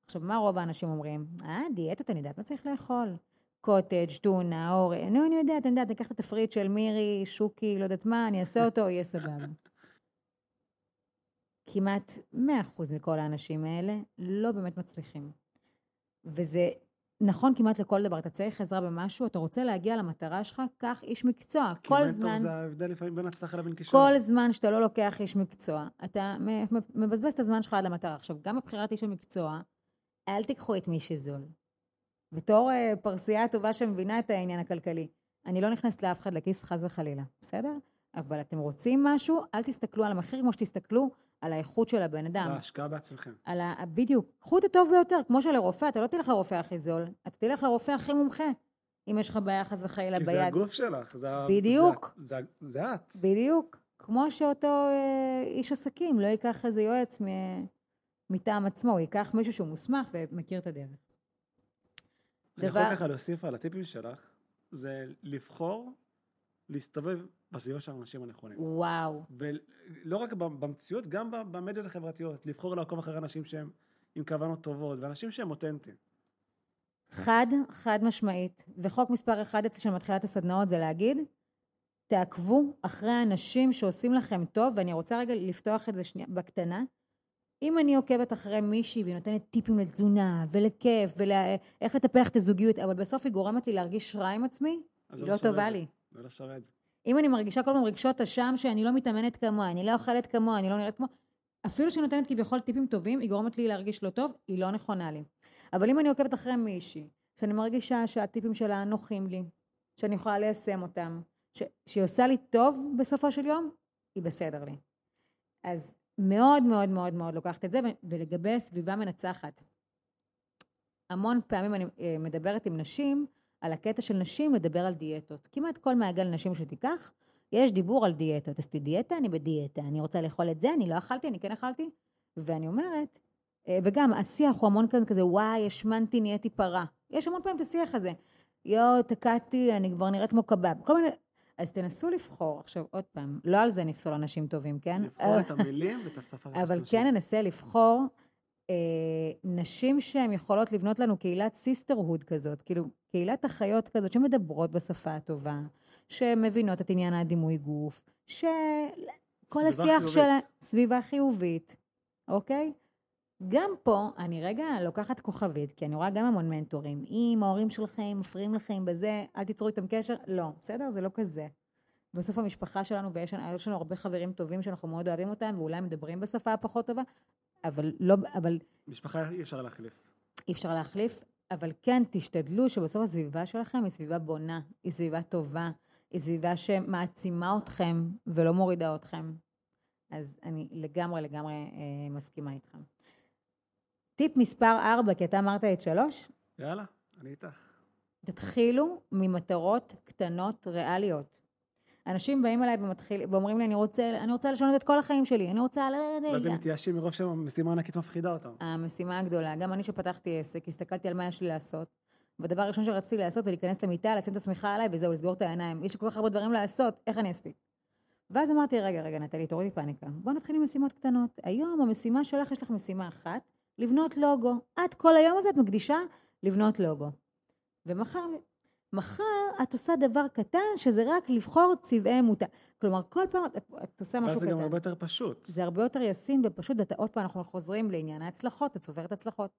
עכשיו, מה רוב האנשים אומרים? אה, דיאטות, אני יודעת מה צריך לאכול. קוטג', טונה, אורי, נו, אני יודעת, אני יודעת, אני אקח את התפריט של מירי, שוקי, לא יודעת מה, אני אעשה אותו, יהיה סבבה. כמעט 100% מכל האנשים האלה לא באמת מצליחים. וזה נכון כמעט לכל דבר. אתה צריך עזרה במשהו, אתה רוצה להגיע למטרה שלך, קח איש מקצוע. כל זמן... כי מנטור זה ההבדל לפעמים בין הצלחה לבין כישרון. כל זמן שאתה לא לוקח איש מקצוע, אתה מבזבז את הזמן שלך עד למטרה. עכשיו, גם בבחירת איש המקצוע, אל תיקחו את מי שזול. בתור uh, פרסייה טובה שמבינה את העניין הכלכלי, אני לא נכנסת לאף אחד לכיס חס וחלילה, בסדר? אבל אתם רוצים משהו, אל תסתכלו על המחיר כמו שתסתכלו על האיכות של הבן אדם. על ההשקעה בעצמכם. על ה... בדיוק. קחו את הטוב ביותר, כמו שלרופא, אתה לא תלך לרופא הכי זול, אתה תלך לרופא הכי מומחה. אם יש לך בעיה חס וחלילה ביד. כי זה הגוף שלך, זה... בדיוק. זה, זה, זה את. בדיוק. כמו שאותו אה, איש עסקים לא ייקח איזה יועץ מ... מטעם עצמו, הוא ייקח מישהו שהוא מוסמך ומכיר את הדרך. אני דבר... יכול ככה להוסיף על הטיפים שלך, זה לבחור להסתובב בסביבה של האנשים הנכונים. וואו. ולא רק במציאות, גם במדיות החברתיות, לבחור לעקוב אחרי אנשים שהם עם כוונות טובות, ואנשים שהם אותנטיים. חד, חד משמעית. וחוק מספר אחד אצלי של מתחילת הסדנאות זה להגיד, תעקבו אחרי האנשים שעושים לכם טוב, ואני רוצה רגע לפתוח את זה שנייה בקטנה. אם אני עוקבת אחרי מישהי והיא נותנת טיפים לתזונה ולכיף ואיך לטפח את הזוגיות, אבל בסוף היא גורמת לי להרגיש רע עם עצמי, היא לא טובה לי. זה לא שווה את זה. אם אני מרגישה כל פעם רגשות אשם שאני לא מתאמנת כמוה, אני לא אוכלת כמוה, אני לא נראית כמו... אפילו שהיא נותנת כביכול טיפים טובים, היא גורמת לי להרגיש לא טוב, היא לא נכונה לי. אבל אם אני עוקבת אחרי מישהי, שאני מרגישה שהטיפים שלה נוחים לי, שאני יכולה ליישם אותם, ש- שהיא עושה לי טוב בסופו של יום, היא בסדר לי. אז מאוד מאוד מאוד מאוד לוקחת את זה, ולגבי סביבה מנצחת. המון פעמים אני אה, מדברת עם נשים על הקטע של נשים לדבר על דיאטות. כמעט כל מעגל נשים שתיקח, יש דיבור על דיאטות. עשיתי דיאטה, אני בדיאטה. אני רוצה לאכול את זה, אני לא אכלתי, אני כן אכלתי. ואני אומרת, אה, וגם השיח הוא המון כזה, וואי, השמנתי, נהייתי פרה. יש המון פעמים את השיח הזה. יואו, תקעתי, אני כבר נראית כמו קבב. כל מיני... אז תנסו לבחור, עכשיו עוד פעם, לא על זה נפסול אנשים טובים, כן? לבחור את המילים ואת השפה. אבל כן ננסה לבחור נשים שהן יכולות לבנות לנו קהילת sisterhood כזאת, כאילו קהילת אחיות כזאת שמדברות בשפה הטובה, שמבינות את עניין הדימוי גוף, שכל השיח של... סביבה חיובית, אוקיי? גם פה, אני רגע לוקחת כוכבית, כי אני רואה גם המון מנטורים. אם ההורים שלכם מפריעים לכם בזה, אל תיצרו איתם קשר. לא, בסדר? זה לא כזה. בסוף המשפחה שלנו, ויש לנו הרבה חברים טובים שאנחנו מאוד אוהבים אותם, ואולי מדברים בשפה הפחות טובה, אבל לא, אבל... משפחה אי אפשר להחליף. אי אפשר להחליף, אבל כן, תשתדלו שבסוף הסביבה שלכם היא סביבה בונה, היא סביבה טובה, היא סביבה שמעצימה אתכם ולא מורידה אתכם. אז אני לגמרי לגמרי אה, מסכימה איתכם. טיפ מספר 4, כי אתה אמרת את 3. יאללה, אני איתך. תתחילו ממטרות קטנות ריאליות. אנשים באים אליי ומתחיל, ואומרים לי, אני רוצה, אני רוצה לשנות את כל החיים שלי, אני רוצה... ואז הם מתייאשים מרוב שהמשימה הענקית מפחידה אותם. המשימה הגדולה. גם אני שפתחתי עסק, הסתכלתי על מה יש לי לעשות. והדבר הראשון שרציתי לעשות זה להיכנס למיטה, לשים את השמיכה עליי, וזהו, לסגור את העיניים. יש לי כל כך הרבה דברים לעשות, איך אני אספיק? ואז אמרתי, רגע, רגע, נטלי, תורידי פאניקה. בוא נתחיל עם משימות קטנות. היום המשימה שלך, יש לך משימה אחת, לבנות לוגו. את כל היום הזה את מקדישה לבנות לוגו. ומחר, מחר את עושה דבר קטן, שזה רק לבחור צבעי מותג. כלומר, כל פעם את, את עושה משהו קטן. ואז זה גם הרבה יותר פשוט. זה הרבה יותר ישים ופשוט, ואתה עוד פעם, אנחנו חוזרים לעניין ההצלחות, את צוברת הצלחות.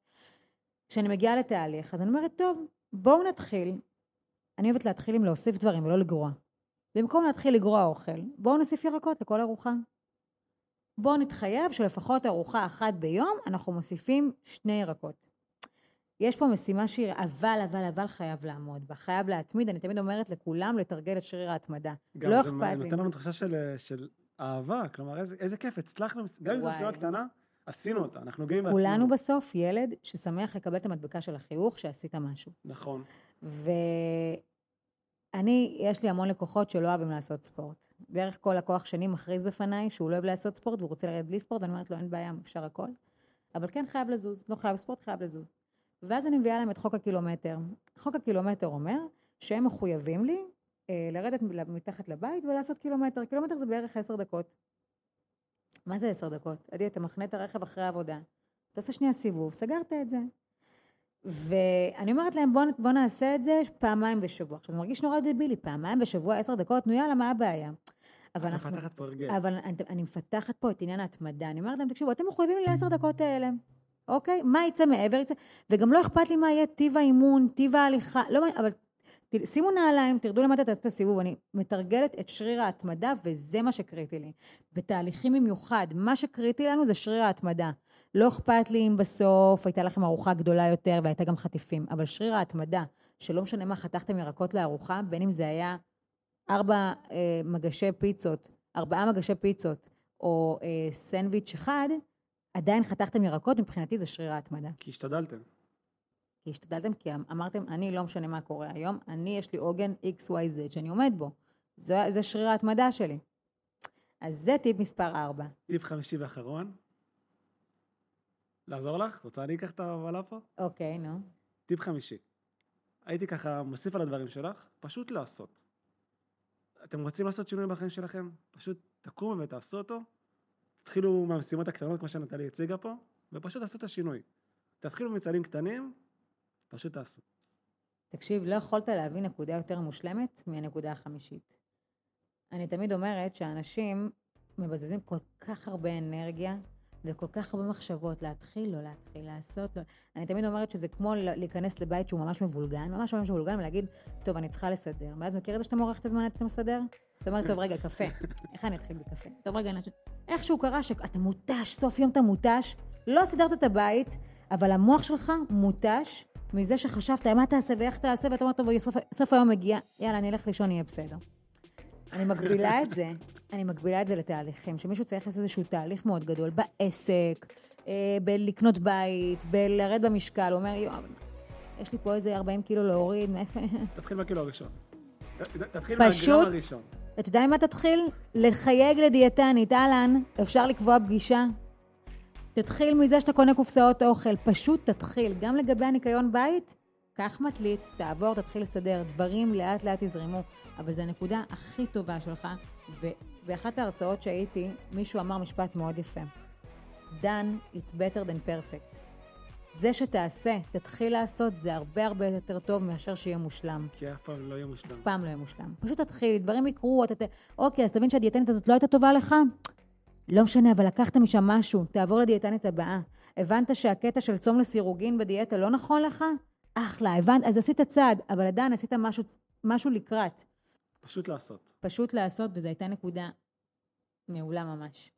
כשאני מגיעה לתהליך, אז אני אומרת, טוב, בואו נתחיל. אני אוהבת להתחיל עם להוסיף דברים ולא לגרוע. במקום להתחיל לגרוע אוכל, בואו נוסיף ירקות לכל ארוחה. בואו נתחייב שלפחות ארוחה אחת ביום אנחנו מוסיפים שני ירקות. יש פה משימה שהיא אבל, אבל, אבל חייב לעמוד בה, חייב להתמיד. אני תמיד אומרת לכולם לתרגל את שריר ההתמדה. לא אכפת לי. גם זה נותן לנו תחושה של, של אהבה, כלומר, איזה, איזה כיף, הצלחנו, גם אם זו משימה קטנה, עשינו אותה, אנחנו גאים בעצמנו. כולנו בסוף ילד ששמח לקבל את המדבקה של החיוך שעשית משהו. נכון. אני, יש לי המון לקוחות שלא אוהבים לעשות ספורט. בערך כל לקוח שני מכריז בפניי שהוא לא אוהב לעשות ספורט והוא רוצה לרדת בלי ספורט, ואני אומרת לו, אין בעיה, אפשר הכל. אבל כן חייב לזוז, לא חייב ספורט, חייב לזוז. ואז אני מביאה להם את חוק הקילומטר. חוק הקילומטר אומר שהם מחויבים לי אה, לרדת מתחת לבית ולעשות קילומטר. קילומטר זה בערך עשר דקות. מה זה עשר דקות? עדי, אתה מחנה את הרכב אחרי העבודה, אתה עושה שנייה סיבוב, סגרת את זה. ואני אומרת להם, בואו בוא נעשה את זה פעמיים בשבוע. עכשיו, זה מרגיש נורא דבילי, פעמיים בשבוע, עשר דקות, נו יאללה, מה הבעיה? אבל אנחנו... מפתחת פה הרגל. אבל אני, אני מפתחת פה את עניין ההתמדה. אני אומרת להם, תקשיבו, אתם מחויבים לי לעשר דקות האלה. אוקיי? מה יצא מעבר יצא? וגם לא אכפת לי מה יהיה טיב האימון, טיב ההליכה, לא, אבל שימו נעליים, תרדו למטה, תעשו את הסיבוב. אני מתרגלת את שריר ההתמדה, וזה מה שקריטי לי. בתהליכים במיוחד, מה שקריטי לנו זה שריר ההתמדה. לא אכפת לי אם בסוף הייתה לכם ארוחה גדולה יותר והייתה גם חטיפים, אבל שריר ההתמדה, שלא משנה מה חתכתם ירקות לארוחה, בין אם זה היה ארבע אה, מגשי פיצות, ארבעה מגשי פיצות, או אה, סנדוויץ' אחד, עדיין חתכתם ירקות, מבחינתי זה שריר ההתמדה. כי השתדלתם. כי השתדלתם, כי אמרתם, אני לא משנה מה קורה היום, אני יש לי עוגן XYZ שאני עומד בו. זה, זה שריר ההתמדה שלי. אז זה טיפ מספר 4. טיפ חמישי ואחרון. לעזור לך? רוצה אני אקח את ההובלה פה? אוקיי, נו. טיפ חמישי. הייתי ככה מוסיף על הדברים שלך, פשוט לעשות. אתם רוצים לעשות שינוי בחיים שלכם? פשוט תקומו ותעשו אותו. תתחילו מהמשימות הקטנות, כמו שנטלי הציגה פה, ופשוט תעשו את השינוי. תתחילו מצעדים קטנים, פשוט תעשו. תקשיב, לא יכולת להביא נקודה יותר מושלמת מהנקודה החמישית. אני תמיד אומרת שאנשים מבזבזים כל כך הרבה אנרגיה וכל כך הרבה מחשבות, להתחיל, לא להתחיל, לעשות, לא... אני תמיד אומרת שזה כמו להיכנס לבית שהוא ממש מבולגן, ממש ממש מבולגן, ולהגיד, טוב, אני צריכה לסדר. ואז מכיר את זה שאתה מורח את הזמן עד שאתה מסדר? אתה אומר, טוב, רגע, קפה. איך אני אתחיל בקפה? טוב, רגע, אני... איכשהו קרה שאתה מותש, סוף יום אתה מותש, לא סידרת את הבית, אבל המוח שלך מותש מזה שחשבת מה תעשה ואיך תעשה, ואתה אומר, טוב, סוף, סוף היום מגיע, יאללה, אני אלך לישון, יהיה בסדר. אני מגבילה את זה, אני מגבילה את זה לתהליכים, שמישהו צריך לעשות איזשהו תהליך מאוד גדול בעסק, אה, בלקנות בית, בלרד במשקל, הוא אומר, יואב, יש לי פה איזה 40 קילו להוריד, מאיפה... תתחיל מהקילו הראשון. תתחיל מהגרם הראשון. אתה יודע מה תתחיל? לחייג לדיאטנית, אהלן, אפשר לקבוע פגישה? תתחיל מזה שאתה קונה קופסאות אוכל, פשוט תתחיל. גם לגבי הניקיון בית, קח מטלית, תעבור, תתחיל לסדר. דברים לאט לאט יזרמו, אבל זו הנקודה הכי טובה שלך. ובאחת ההרצאות שהייתי, מישהו אמר משפט מאוד יפה. done, it's better than perfect. זה שתעשה, תתחיל לעשות, זה הרבה הרבה יותר טוב מאשר שיהיה מושלם. כי אף פעם לא יהיה מושלם. אף פעם לא יהיה מושלם. פשוט תתחיל, דברים יקרו, אתה ת... אוקיי, אז תבין שהדיאטנית הזאת לא הייתה טובה לך? לא משנה, אבל לקחת משם משהו, תעבור לדיאטנית הבאה. הבנת שהקטע של צום לסירוגין בדיאטה לא נכון לך? אחלה, הבנת, אז עשית צעד, אבל עדיין עשית משהו, משהו לקראת. פשוט לעשות. פשוט לעשות, וזו הייתה נקודה מעולה ממש.